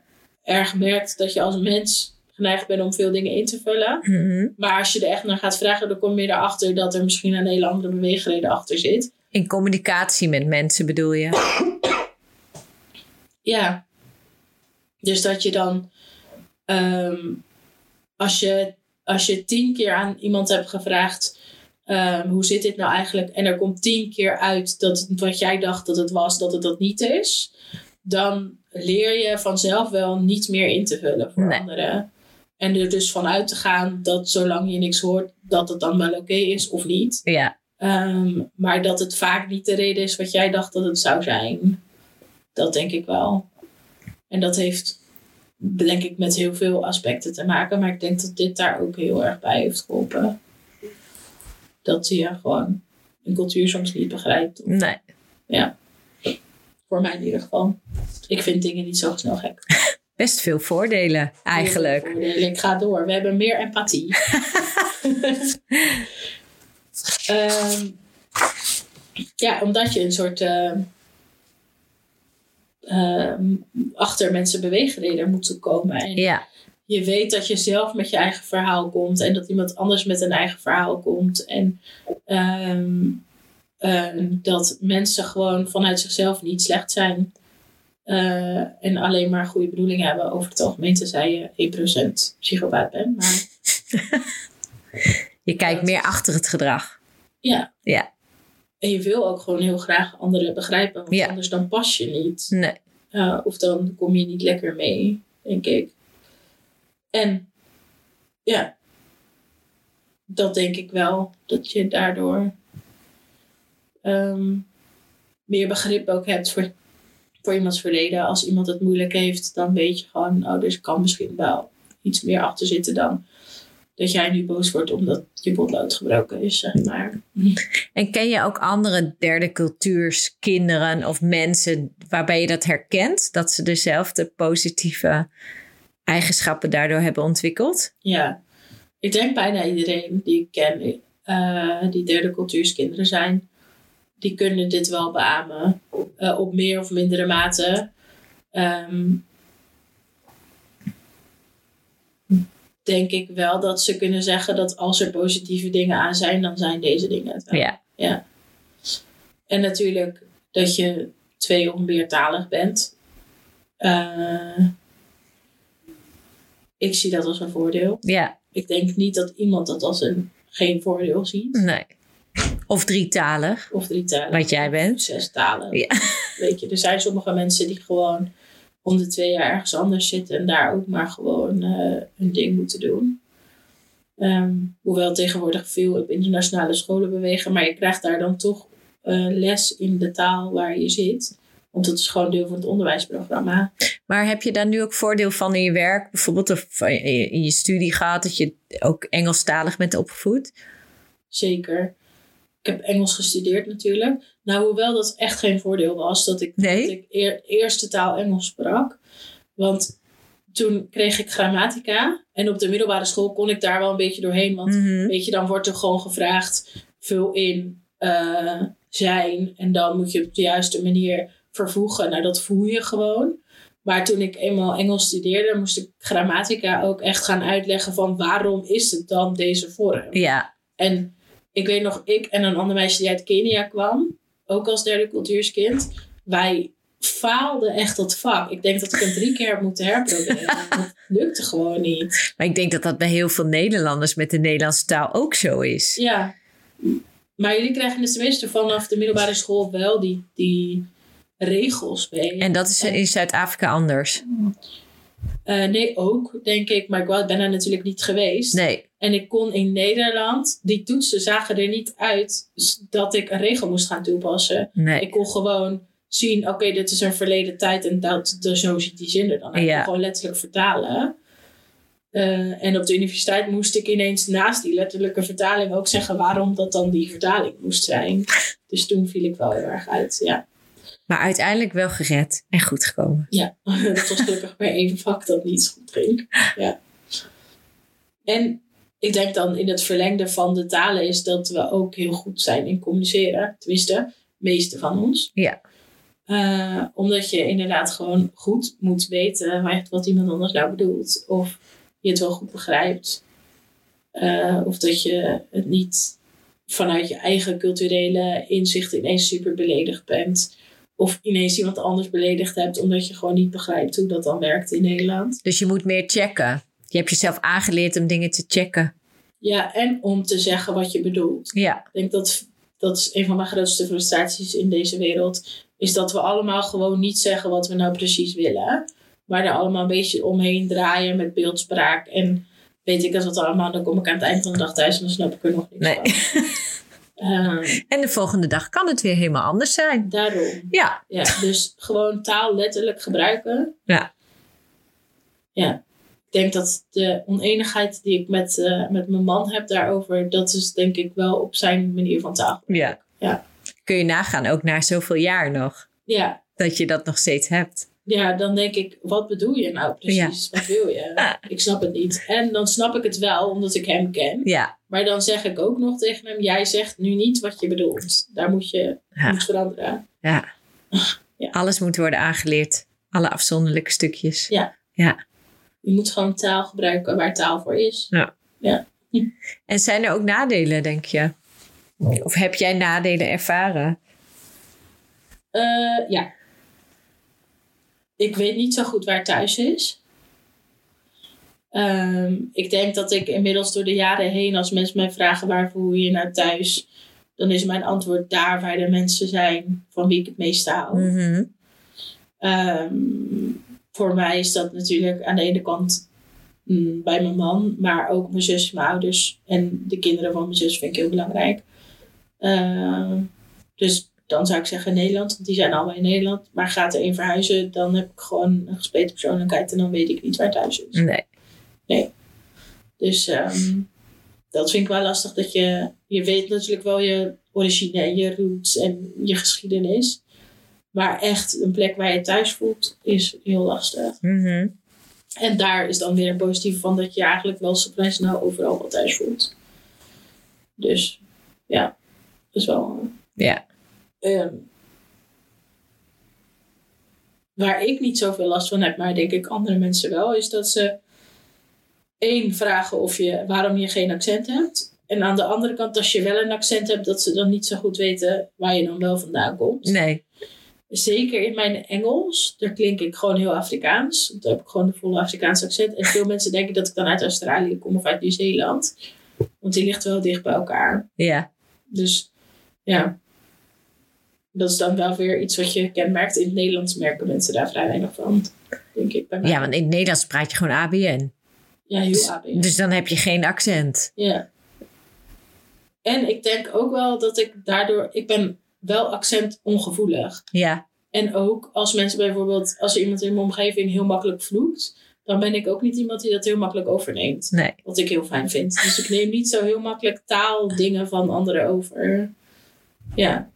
erg merkt dat je als mens geneigd bent om veel dingen in te vullen. Mhm. Maar als je er echt naar gaat vragen, dan kom je erachter dat er misschien een hele andere beweegreden achter zit. In communicatie met mensen bedoel je? *clears throat* Ja. Dus dat je dan, ehm, als, je, als je tien keer aan iemand hebt gevraagd, ehm, hoe zit dit nou eigenlijk? En er komt tien keer uit dat wat jij dacht dat het was, dat het dat niet is. Dan leer je vanzelf wel niet meer in te vullen voor Nee. anderen. En er dus vanuit te gaan dat zolang je niks hoort, dat het dan wel oké is of niet. Ja. Ehm, maar dat het vaak niet de reden is wat jij dacht dat het zou zijn. Dat denk ik wel. En dat heeft, denk ik, met heel veel aspecten te maken. Maar ik denk dat dit daar ook heel erg bij heeft geholpen. Dat je gewoon een cultuur soms niet begrijpt. Nee. Ja. Voor mij in ieder geval. Ik vind dingen niet zo snel gek. *laughs* Best veel voordelen eigenlijk. Heel veel voordelen. Ik ga door. We hebben meer empathie. *laughs* Ehm, ja, omdat je een soort eh, ehm, achter mensen beweegreden moet komen. En Ja. je weet dat je zelf met je eigen verhaal komt en dat iemand anders met een eigen verhaal komt. En ehm, ehm, dat mensen gewoon vanuit zichzelf niet slecht zijn. eh, en alleen maar goede bedoelingen hebben. Over het algemeen, tenzij je 1% psychopaat bent. Maar *laughs* Je kijkt Dat- meer achter het gedrag. ja. Ja. En je wil ook gewoon heel graag anderen begrijpen. Want Ja. anders dan pas je niet. Nee. Uh, of dan kom je niet lekker mee, denk ik. En ja, dat denk ik wel. Dat je daardoor ehm, meer begrip ook hebt voor, voor iemands verleden. Als iemand het moeilijk heeft, dan weet je gewoon, oh, dus kan misschien wel iets meer achter zitten dan dat jij nu boos wordt omdat je potlood gebroken is, zeg maar. En ken je ook andere derde cultuurs kinderen of mensen waarbij je dat herkent? Dat ze dezelfde positieve eigenschappen daardoor hebben ontwikkeld? Ja, ik denk bijna iedereen die ik ken, eh, die derde cultuurskinderen zijn, die kunnen dit wel beamen. eh, op meer of mindere mate. Ehm, denk ik wel dat ze kunnen zeggen dat als er positieve dingen aan zijn, dan zijn deze dingen het wel. Ja. Ja. En natuurlijk dat je twee of meertalig bent. Eh, ik zie dat als een voordeel. Ja, Ik denk niet dat iemand dat als een geen voordeel ziet. nee. Of drietalig, Of drie talen. wat jij bent. Zes talen. Ja. *laughs* Weet je, er zijn sommige mensen die gewoon om de twee jaar ergens anders zitten en daar ook maar gewoon eh, hun ding moeten doen. Ehm, hoewel tegenwoordig veel op internationale scholen bewegen, maar je krijgt daar dan toch eh, les in de taal waar je zit. Want dat is gewoon deel van het onderwijsprogramma. Maar heb je daar nu ook voordeel van in je werk? Bijvoorbeeld of in je studie gehad dat je ook Engelstalig bent opgevoed? Zeker. Ik heb Engels gestudeerd natuurlijk. Nou, hoewel dat echt geen voordeel was dat ik, Nee? dat ik eer- eerste taal Engels sprak. Want toen kreeg ik grammatica. En op de middelbare school kon ik daar wel een beetje doorheen. Want Mhm. weet je, dan wordt er gewoon gevraagd: vul in eh, zijn. En dan moet je op de juiste manier vervoegen. Nou, dat voel je gewoon. Maar toen ik eenmaal Engels studeerde, moest ik grammatica ook echt gaan uitleggen van waarom is het dan deze vorm. Ja, En ik weet nog, ik en een ander meisje die uit Kenia kwam, ook als derde cultuurskind, wij faalden echt dat vak. Ik denk dat ik hem drie keer heb moeten herproberen. *laughs* dat lukte gewoon niet. Maar ik denk dat dat bij heel veel Nederlanders met de Nederlandse taal ook zo is. Ja. Maar jullie krijgen dus tenminste vanaf de middelbare school wel die, die regels mee. En dat is in Zuid-Afrika anders. Uh, nee, ook, denk ik. Maar ik ben er natuurlijk niet geweest. Nee. En ik kon in Nederland, die toetsen zagen er niet uit dat ik een regel moest gaan toepassen. Nee. Ik kon gewoon zien, oké, dit is een verleden tijd en dat, de, zo ziet die zin er dan uit. Ja. Gewoon letterlijk vertalen. Uh, en op de universiteit moest ik ineens naast die letterlijke vertaling ook zeggen waarom dat dan die vertaling moest zijn. Dus toen viel ik wel heel erg uit, ja. Maar uiteindelijk wel gered en goed gekomen. Ja, *laughs* dat was gelukkig maar één vak dat niet goed ging. Ja. En ik denk dan in het verlengde van de talen is dat we ook heel goed zijn in communiceren. Tenminste, de meeste van ons. Ja. Uh, omdat je inderdaad gewoon goed moet weten wat iemand anders nou bedoelt. Of je het wel goed begrijpt. Uh, of dat je het niet vanuit je eigen culturele inzicht ineens super beledigd bent. Of ineens iemand anders beledigd hebt omdat je gewoon niet begrijpt hoe dat dan werkt in Nederland. Dus je moet meer checken. Je hebt jezelf aangeleerd om dingen te checken. Ja, en om te zeggen wat je bedoelt. Ja. Ik denk dat dat is een van mijn grootste frustraties in deze wereld. Is dat we allemaal gewoon niet zeggen wat we nou precies willen. Maar er allemaal een beetje omheen draaien met beeldspraak. En weet ik als wat allemaal. Dan kom ik aan het eind van de dag thuis en dan snap ik er nog niks nee. van. Um, en de volgende dag kan het weer helemaal anders zijn. Daarom. Ja. ja dus gewoon taal letterlijk gebruiken. Ja. Ja. Ik denk dat de oneenigheid die ik met, uh, met mijn man heb daarover, dat is denk ik wel op zijn manier van taal. Ja. ja. Kun je nagaan, ook na zoveel jaar nog, ja. dat je dat nog steeds hebt. Ja, dan denk ik, wat bedoel je nou precies? Wat wil je? *laughs* Ik snap het niet. En dan snap ik het wel, omdat ik hem ken. Ja. Maar dan zeg ik ook nog tegen hem, jij zegt nu niet wat je bedoelt. Daar moet je Ja. moet veranderen. Ja. *laughs* Ja. Alles moet worden aangeleerd. Alle afzonderlijke stukjes. Ja. Ja. Je moet gewoon taal gebruiken waar taal voor is. Ja. Ja. En zijn er ook nadelen, denk je? Of heb jij nadelen ervaren? Eh, ja. Ik weet niet zo goed waar thuis is. Ehm, ik denk dat ik inmiddels door de jaren heen, als mensen mij vragen waar voel je je nou thuis, dan is mijn antwoord daar waar de mensen zijn van wie ik het meeste hou. Mhm. Ehm, voor mij is dat natuurlijk aan de ene kant mm, bij mijn man, maar ook mijn zus, mijn ouders en de kinderen van mijn zus vind ik heel belangrijk. Ehm, dus dan zou ik zeggen Nederland, want die zijn allemaal in Nederland. Maar gaat er één verhuizen, dan heb ik gewoon een gespleten persoonlijkheid en dan weet ik niet waar thuis is. Nee. Dus ehm, dat vind ik wel lastig dat je, je weet natuurlijk wel je origine en je roots en je geschiedenis. Maar echt een plek waar je thuis voelt is heel lastig. Mhm. En daar is dan weer een positief van dat je eigenlijk wel vrij snel overal wel thuis voelt. Dus ja, dat is wel. Ja. ehm, waar ik niet zoveel last van heb, maar denk ik andere mensen wel, is dat ze één vragen of je, waarom je geen accent hebt. En aan de andere kant, als je wel een accent hebt, dat ze dan niet zo goed weten waar je dan wel vandaan komt. Nee. Zeker in mijn Engels, daar klink ik gewoon heel Afrikaans. Dan heb ik gewoon de volle Afrikaanse accent. En veel mensen denken dat ik dan uit Australië kom of uit Nieuw-Zeeland. Want die ligt wel dicht bij elkaar. Ja. Dus ja, dat is dan wel weer iets wat je kenmerkt. In het Nederlands merken mensen daar vrij weinig van, denk ik. Bij mij. Ja, want in het Nederlands praat je gewoon ABN. ja heel Dus, ABN. dus dan heb je geen accent. Ja. En ik denk ook wel dat ik daardoor... Ik ben wel accent ongevoelig. Ja. En ook als mensen bijvoorbeeld... Als er iemand in mijn omgeving heel makkelijk vloekt... Dan ben ik ook niet iemand die dat heel makkelijk overneemt. Nee. Wat ik heel fijn vind. Dus ik neem niet zo heel makkelijk taaldingen van anderen over. Ja.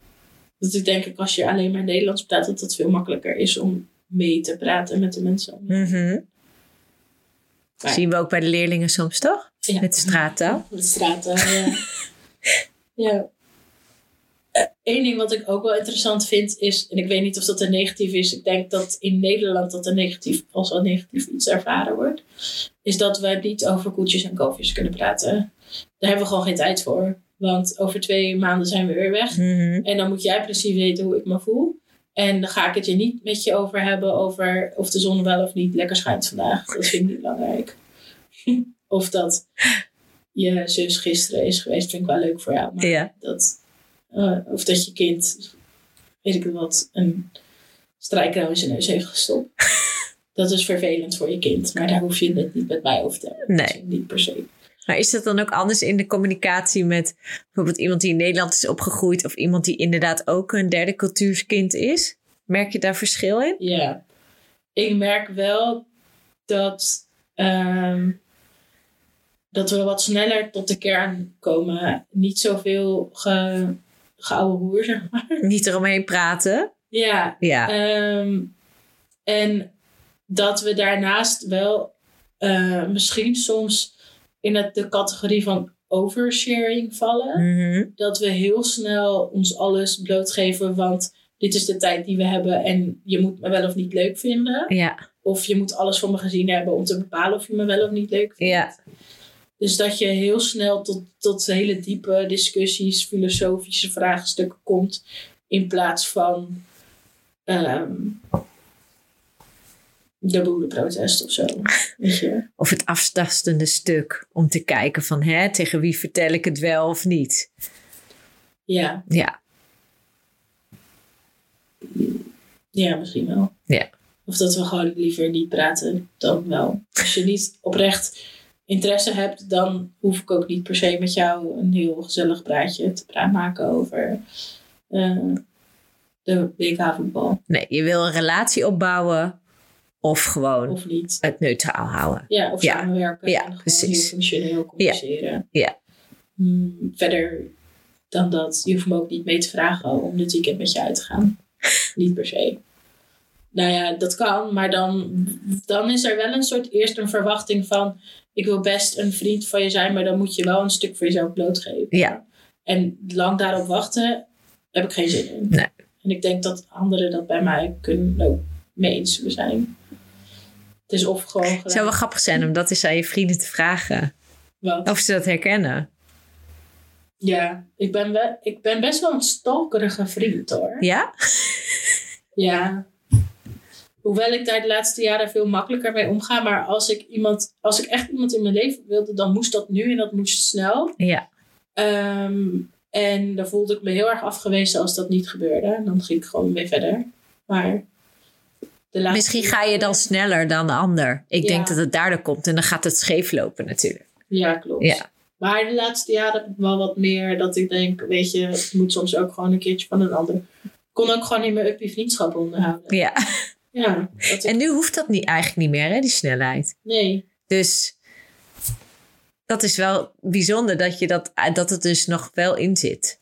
Dus ik denk ik als je alleen maar Nederlands praat... Dat het veel makkelijker is om mee te praten met de mensen. Mhm. Zien we ook bij de leerlingen soms, toch? Ja. Met de straattaal. Met de straten, ja. *laughs* ja. Eén ding wat ik ook wel interessant vind is, en ik weet niet of dat een negatief is, ik denk dat in Nederland dat een negatief, als een negatief iets ervaren wordt, is dat we niet over koetjes en kalfjes kunnen praten. Daar hebben we gewoon geen tijd voor. Want over twee maanden zijn we weer weg. Mhm. En dan moet jij precies weten hoe ik me voel. En dan ga ik het je niet met je over hebben over of de zon wel of niet lekker schijnt vandaag. Dat vind ik niet belangrijk. *laughs* of dat je zus gisteren is geweest, vind ik wel leuk voor jou. Maar Ja. dat, eh, of dat je kind, weet ik wat, een strijkrouw in zijn neus heeft gestopt. *laughs* dat is vervelend voor je kind. Maar daar hoef je het niet met mij over te hebben. Nee. Dus niet per se. Maar is dat dan ook anders in de communicatie met bijvoorbeeld iemand die in Nederland is opgegroeid of iemand die inderdaad ook een derde cultuurskind is? Merk je daar verschil in? Ja, ik merk wel dat, ehm, dat we wat sneller tot de kern komen. Niet zoveel ge, geouwe hoer, zeg maar. Niet eromheen praten. Ja, Ja. ehm, en dat we daarnaast wel eh, misschien soms in het, de categorie van oversharing vallen. Mhm. Dat we heel snel ons alles blootgeven, want dit is de tijd die we hebben en je moet me wel of niet leuk vinden. Ja. Of je moet alles van me gezien hebben om te bepalen of je me wel of niet leuk vindt. Ja. Dus dat je heel snel tot, tot hele diepe discussies, filosofische vraagstukken komt. In plaats van ehm, de boerenprotest of zo. Weet je? Of het afstastende stuk om te kijken van hè, tegen wie vertel ik het wel of niet. Ja, Ja. ja, misschien wel. Ja. Of dat we gewoon liever niet praten dan wel. Als je niet oprecht interesse hebt, dan hoef ik ook niet per se met jou een heel gezellig praatje te praten maken over eh, de WK-voetbal. Nee, je wil een relatie opbouwen of gewoon Of niet. het neutraal houden. Ja, of Ja. samenwerken. Ja, en gewoon heel functioneel communiceren. Ja. Hmm, verder dan dat, je hoeft me ook niet mee te vragen om dit weekend met je uit te gaan. niet per se. Nou ja, dat kan, maar dan, dan is er wel een soort eerst een verwachting van... ik wil best een vriend van je zijn, maar dan moet je wel een stuk voor jezelf blootgeven. Ja. En lang daarop wachten, heb ik geen zin in. Nee. En ik denk dat anderen dat bij mij kunnen ook mee eens zijn. Het is of gewoon Het zou wel grappig zijn om dat eens aan je vrienden te vragen. Wat? Of ze dat herkennen. Ja, ik ben, wel, ik ben best wel een stalkerige vriend hoor. Ja? Ja. Hoewel ik daar de laatste jaren veel makkelijker mee omga. Maar als ik, iemand, als ik echt iemand in mijn leven wilde, dan moest dat nu en dat moest snel. Ja. Ehm, en dan voelde ik me heel erg afgewezen als dat niet gebeurde. En dan ging ik gewoon weer verder. Maar de laatste Misschien ga je dan sneller dan de ander. Ik Ja. denk dat het daardoor komt en dan gaat het scheef lopen natuurlijk. Ja, klopt. Ja. Maar de laatste jaren heb ik wel wat meer dat ik denk, weet je, het moet soms ook gewoon een keertje van een ander. Ik kon ook gewoon in mijn uppie vriendschappen onderhouden. Ja. Ja, dat En nu hoeft dat niet, eigenlijk niet meer, hè, die snelheid. nee. Dus dat is wel bijzonder dat, je dat, dat het dus nog wel in zit.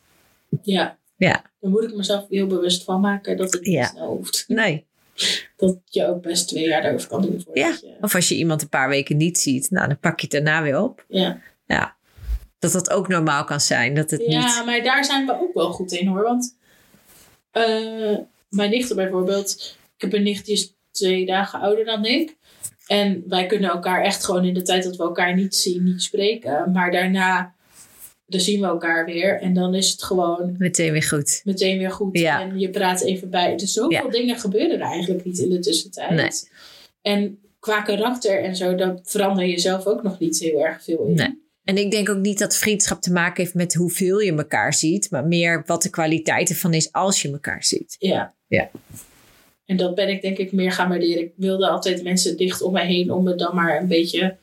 Ja. Ja. Dan moet ik mezelf heel bewust van maken dat het niet Ja. snel hoeft. Nee. Dat je ook best twee jaar daarover kan doen. Voordat Ja. Je, Of als je iemand een paar weken niet ziet, nou, dan pak je het daarna weer op. ja. Ja. Dat dat ook normaal kan zijn. Dat het ja, niet... maar daar zijn we ook wel goed in hoor. Want eh, mijn nichten bijvoorbeeld. Ik heb een nicht die is twee dagen ouder dan ik. En wij kunnen elkaar echt gewoon in de tijd dat we elkaar niet zien, niet spreken. Maar daarna, dan zien we elkaar weer. En dan is het gewoon Meteen weer goed. meteen weer goed. Ja. En je praat even bij. Dus zoveel Ja. dingen gebeuren er eigenlijk niet in de tussentijd. Nee. En qua karakter en zo, daar verander je zelf ook nog niet heel erg veel in. Nee. En ik denk ook niet dat vriendschap te maken heeft met hoeveel je elkaar ziet, maar meer wat de kwaliteit ervan is als je elkaar ziet. Ja. Ja. En dat ben ik denk ik meer gaan waarderen. Ik wilde altijd mensen dicht om mij heen om me dan maar een beetje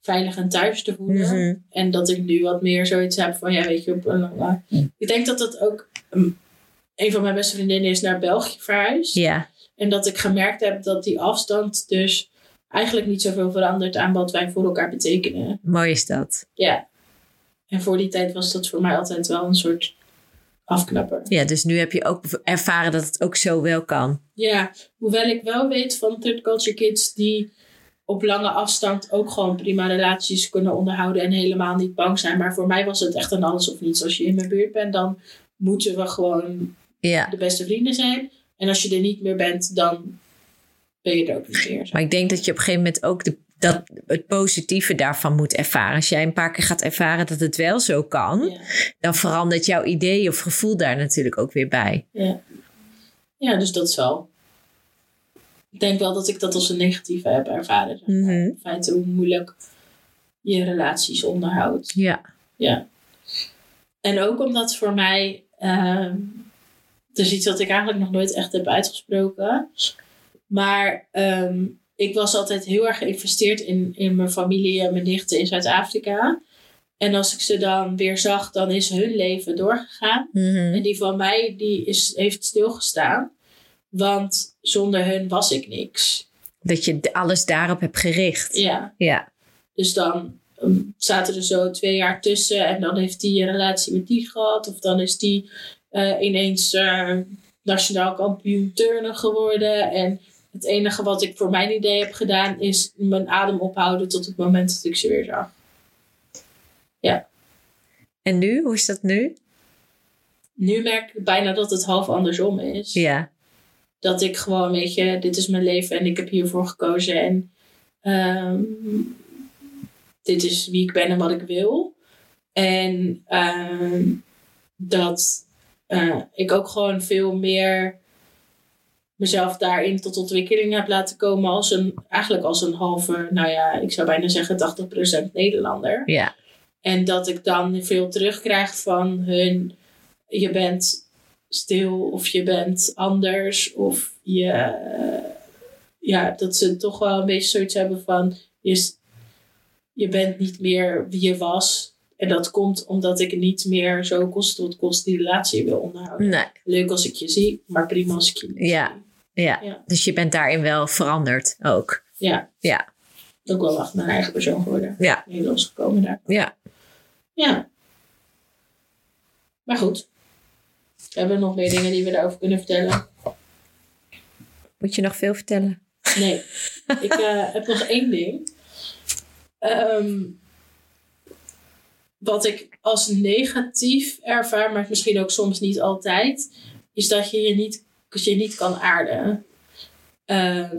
veilig en thuis te voelen. Mhm. En dat ik nu wat meer zoiets heb van, ja weet je, op een, ik denk dat dat ook, um, een van mijn beste vriendinnen is naar België verhuisd. Ja, En dat ik gemerkt heb dat die afstand dus eigenlijk niet zoveel verandert aan wat wij voor elkaar betekenen. mooi is dat. Ja. En voor die tijd was dat voor mij altijd wel een soort afknapper. Ja, dus nu heb je ook ervaren dat het ook zo wel kan. Ja, hoewel ik wel weet van third culture kids die op lange afstand ook gewoon prima relaties kunnen onderhouden en helemaal niet bang zijn. Maar voor mij was het echt een alles of niets. Als je in mijn buurt bent, dan moeten we gewoon Ja, de beste vrienden zijn. En als je er niet meer bent, dan ben je er ook niet meer. maar ik denk dat je op een gegeven moment ook de dat het positieve daarvan moet ervaren. Als jij een paar keer gaat ervaren dat het wel zo kan, Ja. dan verandert jouw idee of gevoel daar natuurlijk ook weer bij. Ja. ja, dus dat is wel. Ik denk wel dat ik dat als een negatieve heb ervaren. maar. Mhm. In feite hoe moeilijk je relaties onderhoudt. Ja. Ja. En ook omdat voor mij. ehm het is iets wat ik eigenlijk nog nooit echt heb uitgesproken. Maar ehm, ik was altijd heel erg geïnvesteerd in, in mijn familie en mijn nichten in Zuid-Afrika. En als ik ze dan weer zag, dan is hun leven doorgegaan. Mhm. En die van mij, die is, heeft stilgestaan. Want zonder hun was ik niks. Dat je alles daarop hebt gericht. Ja, Ja. dus dan ehm, zaten er zo twee jaar tussen. En dan heeft die een relatie met die gehad. Of dan is die eh, ineens eh, nationaal kampioen turnen geworden. En het enige wat ik voor mijn idee heb gedaan... is mijn adem ophouden tot het moment dat ik ze weer zag. En nu? Hoe is dat nu? Nu merk ik bijna dat het half andersom is. Ja. dat ik gewoon, weet je, dit is mijn leven en ik heb hiervoor gekozen. En ehm, dit is wie ik ben en wat ik wil. En ehm, dat eh, ik ook gewoon veel meer mezelf daarin tot ontwikkeling heb laten komen als een, eigenlijk als een halve, nou ja, ik zou bijna zeggen 80% Nederlander. Ja. En dat ik dan veel terugkrijg van hun. Je bent stil of je bent anders. Of je. ja, dat ze toch wel een beetje zoiets hebben van. Je, je bent niet meer wie je was. En dat komt omdat ik niet meer zo kost tot kost die relatie wil onderhouden. Nee. Leuk als ik je zie, maar prima als ik je niet Ja. zie. Ja. Ja. Dus je bent daarin wel veranderd ook. Ja. Ja. Ook wel echt mijn eigen persoon geworden. Ja. Nederlands gekomen daar. Ja. Ja. Maar goed. We hebben nog meer dingen die we daarover kunnen vertellen. Moet je nog veel vertellen? Nee. ik eh, *laughs* heb nog één ding. Ehm, wat ik als negatief ervaar, maar misschien ook soms niet altijd, is dat je je niet, dat je niet kan aarden. Ehm,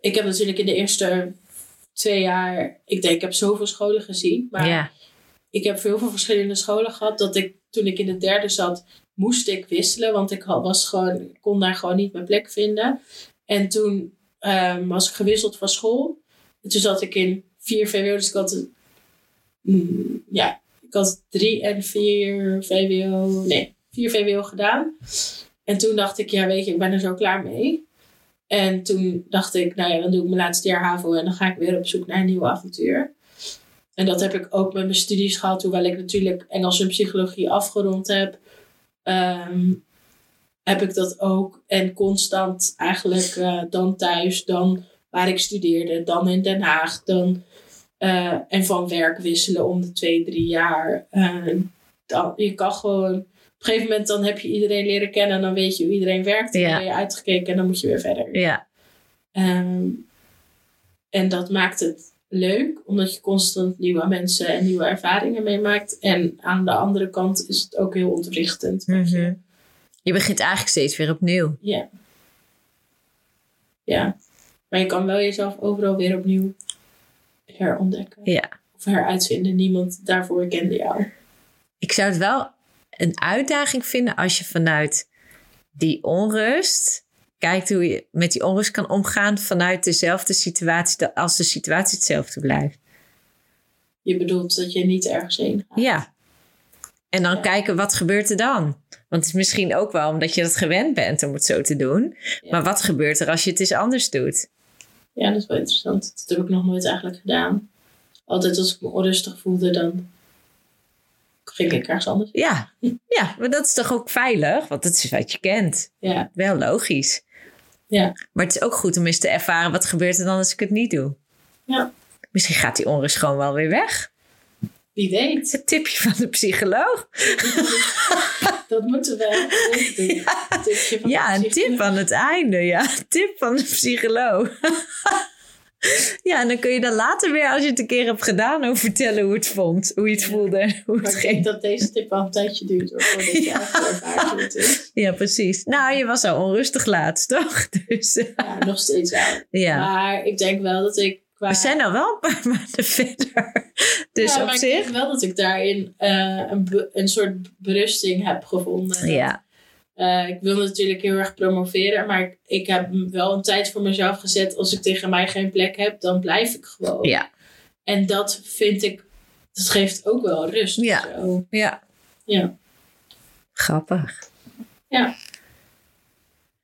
ik heb natuurlijk in de eerste twee jaar, ik denk, ik heb zoveel scholen gezien, maar Ja. ik heb veel van verschillende scholen gehad. Dat ik toen ik in de derde zat, moest ik wisselen. Want ik had- was gewoon, kon daar gewoon niet mijn plek vinden. En toen ehm, was ik gewisseld van school. En toen zat ik in 4 VWO. Dus ik had, mm, ja, ik had 3 en 4 VWO. Nee, 4 VWO gedaan. En toen dacht ik, ja weet je, ik ben er zo klaar mee. En toen dacht ik, nou ja, dan doe ik mijn laatste jaar HAVO. En dan ga ik weer op zoek naar een nieuw avontuur. En dat heb ik ook met mijn studies gehad, hoewel ik natuurlijk Engels en psychologie afgerond heb. ehm, heb ik dat ook. En constant eigenlijk eh, dan thuis, dan waar ik studeerde, dan in Den Haag, dan, eh, en van werk wisselen om de twee, drie jaar. Eh, dan, je kan gewoon, op een gegeven moment dan heb je iedereen leren kennen en dan weet je hoe iedereen werkt. En Ja. dan ben je uitgekeken en dan moet je weer verder. Ja. Ehm, en dat maakt het leuk, omdat je constant nieuwe mensen en nieuwe ervaringen meemaakt. En aan de andere kant is het ook heel ontwrichtend. Mhm. Je begint eigenlijk steeds weer opnieuw. Ja. Ja. Maar je kan wel jezelf overal weer opnieuw herontdekken. Ja. Of heruitvinden. Niemand daarvoor kende jou. Ik zou het wel een uitdaging vinden als je vanuit die onrust kijkt hoe je met die onrust kan omgaan vanuit dezelfde situatie als de situatie hetzelfde blijft. Je bedoelt dat je niet ergens heen gaat. Ja. En dan Ja. kijken wat gebeurt er dan? Want het is misschien ook wel omdat je dat gewend bent om het zo te doen. Ja. Maar wat gebeurt er als je het eens anders doet? Ja, dat is wel interessant. Dat heb ik nog nooit eigenlijk gedaan. Altijd als ik me onrustig voelde, dan ging ik ergens anders. Ja. ja, maar dat is toch ook veilig? Want dat is wat je kent. Ja, Wel logisch. Ja. Maar het is ook goed om eens te ervaren wat gebeurt er dan als ik het niet doe. Ja. Misschien gaat die onrust gewoon wel weer weg. wie weet. Het tipje van de psycholoog. *laughs* Dat moeten we doen. Een tipje van Ja, een tip aan het einde. Ja, tip van de psycholoog. *laughs* Ja, en dan kun je dan later weer, als je het een keer hebt gedaan, over vertellen hoe het vond. Hoe je het voelde en hoe Maar het ik denk dat deze tip wel een tijdje duurt. Hoor, voordat je *laughs* Ja. echt ervaart hoe het is. Ja, precies. Nou, je was al onrustig laatst, toch? *laughs* Dus eh, Ja, nog steeds wel. ja. Maar ik denk wel dat ik qua... We zijn al wel een paar *laughs* maanden verder. Dus ja, op maar ik zich. denk wel dat ik daarin eh, een, be- een soort berusting heb gevonden. Ja, Eh, ik wil natuurlijk heel erg promoveren, maar ik, ik heb wel een tijd voor mezelf gezet. Als ik tegen mij geen plek heb, dan blijf ik gewoon. ja, En dat vind ik, dat geeft ook wel rust. Ja. Zo. ja. ja. Grappig.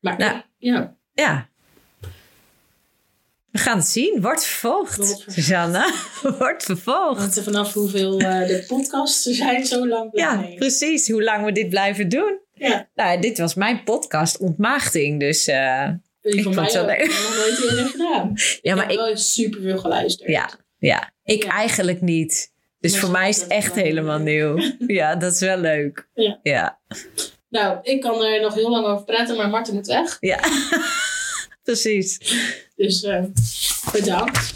Maar Nou. ja, Ja. We gaan het zien. Wordt vervolgd, Wordt vervolgd. Susanne. *laughs* Wordt vervolgd. hangt er vanaf hoeveel eh, de podcasts zijn zo lang. Ja, precies. Hoe lang we dit blijven doen. Ja. Nou, dit was mijn podcast Ontmaagding. Dus eh, Ik vond mij het wel. Ik nog nooit eerder gedaan. ja, maar ik heb ik, wel super veel geluisterd. ja, ja, ik Ja. eigenlijk niet. Dus Maar voor mij is het echt helemaal nieuw. *laughs* Ja, dat is wel leuk. Ja. Ja, Nou, ik kan er nog heel lang over praten, maar Marten moet weg. ja. *laughs* precies. Dus eh, bedankt.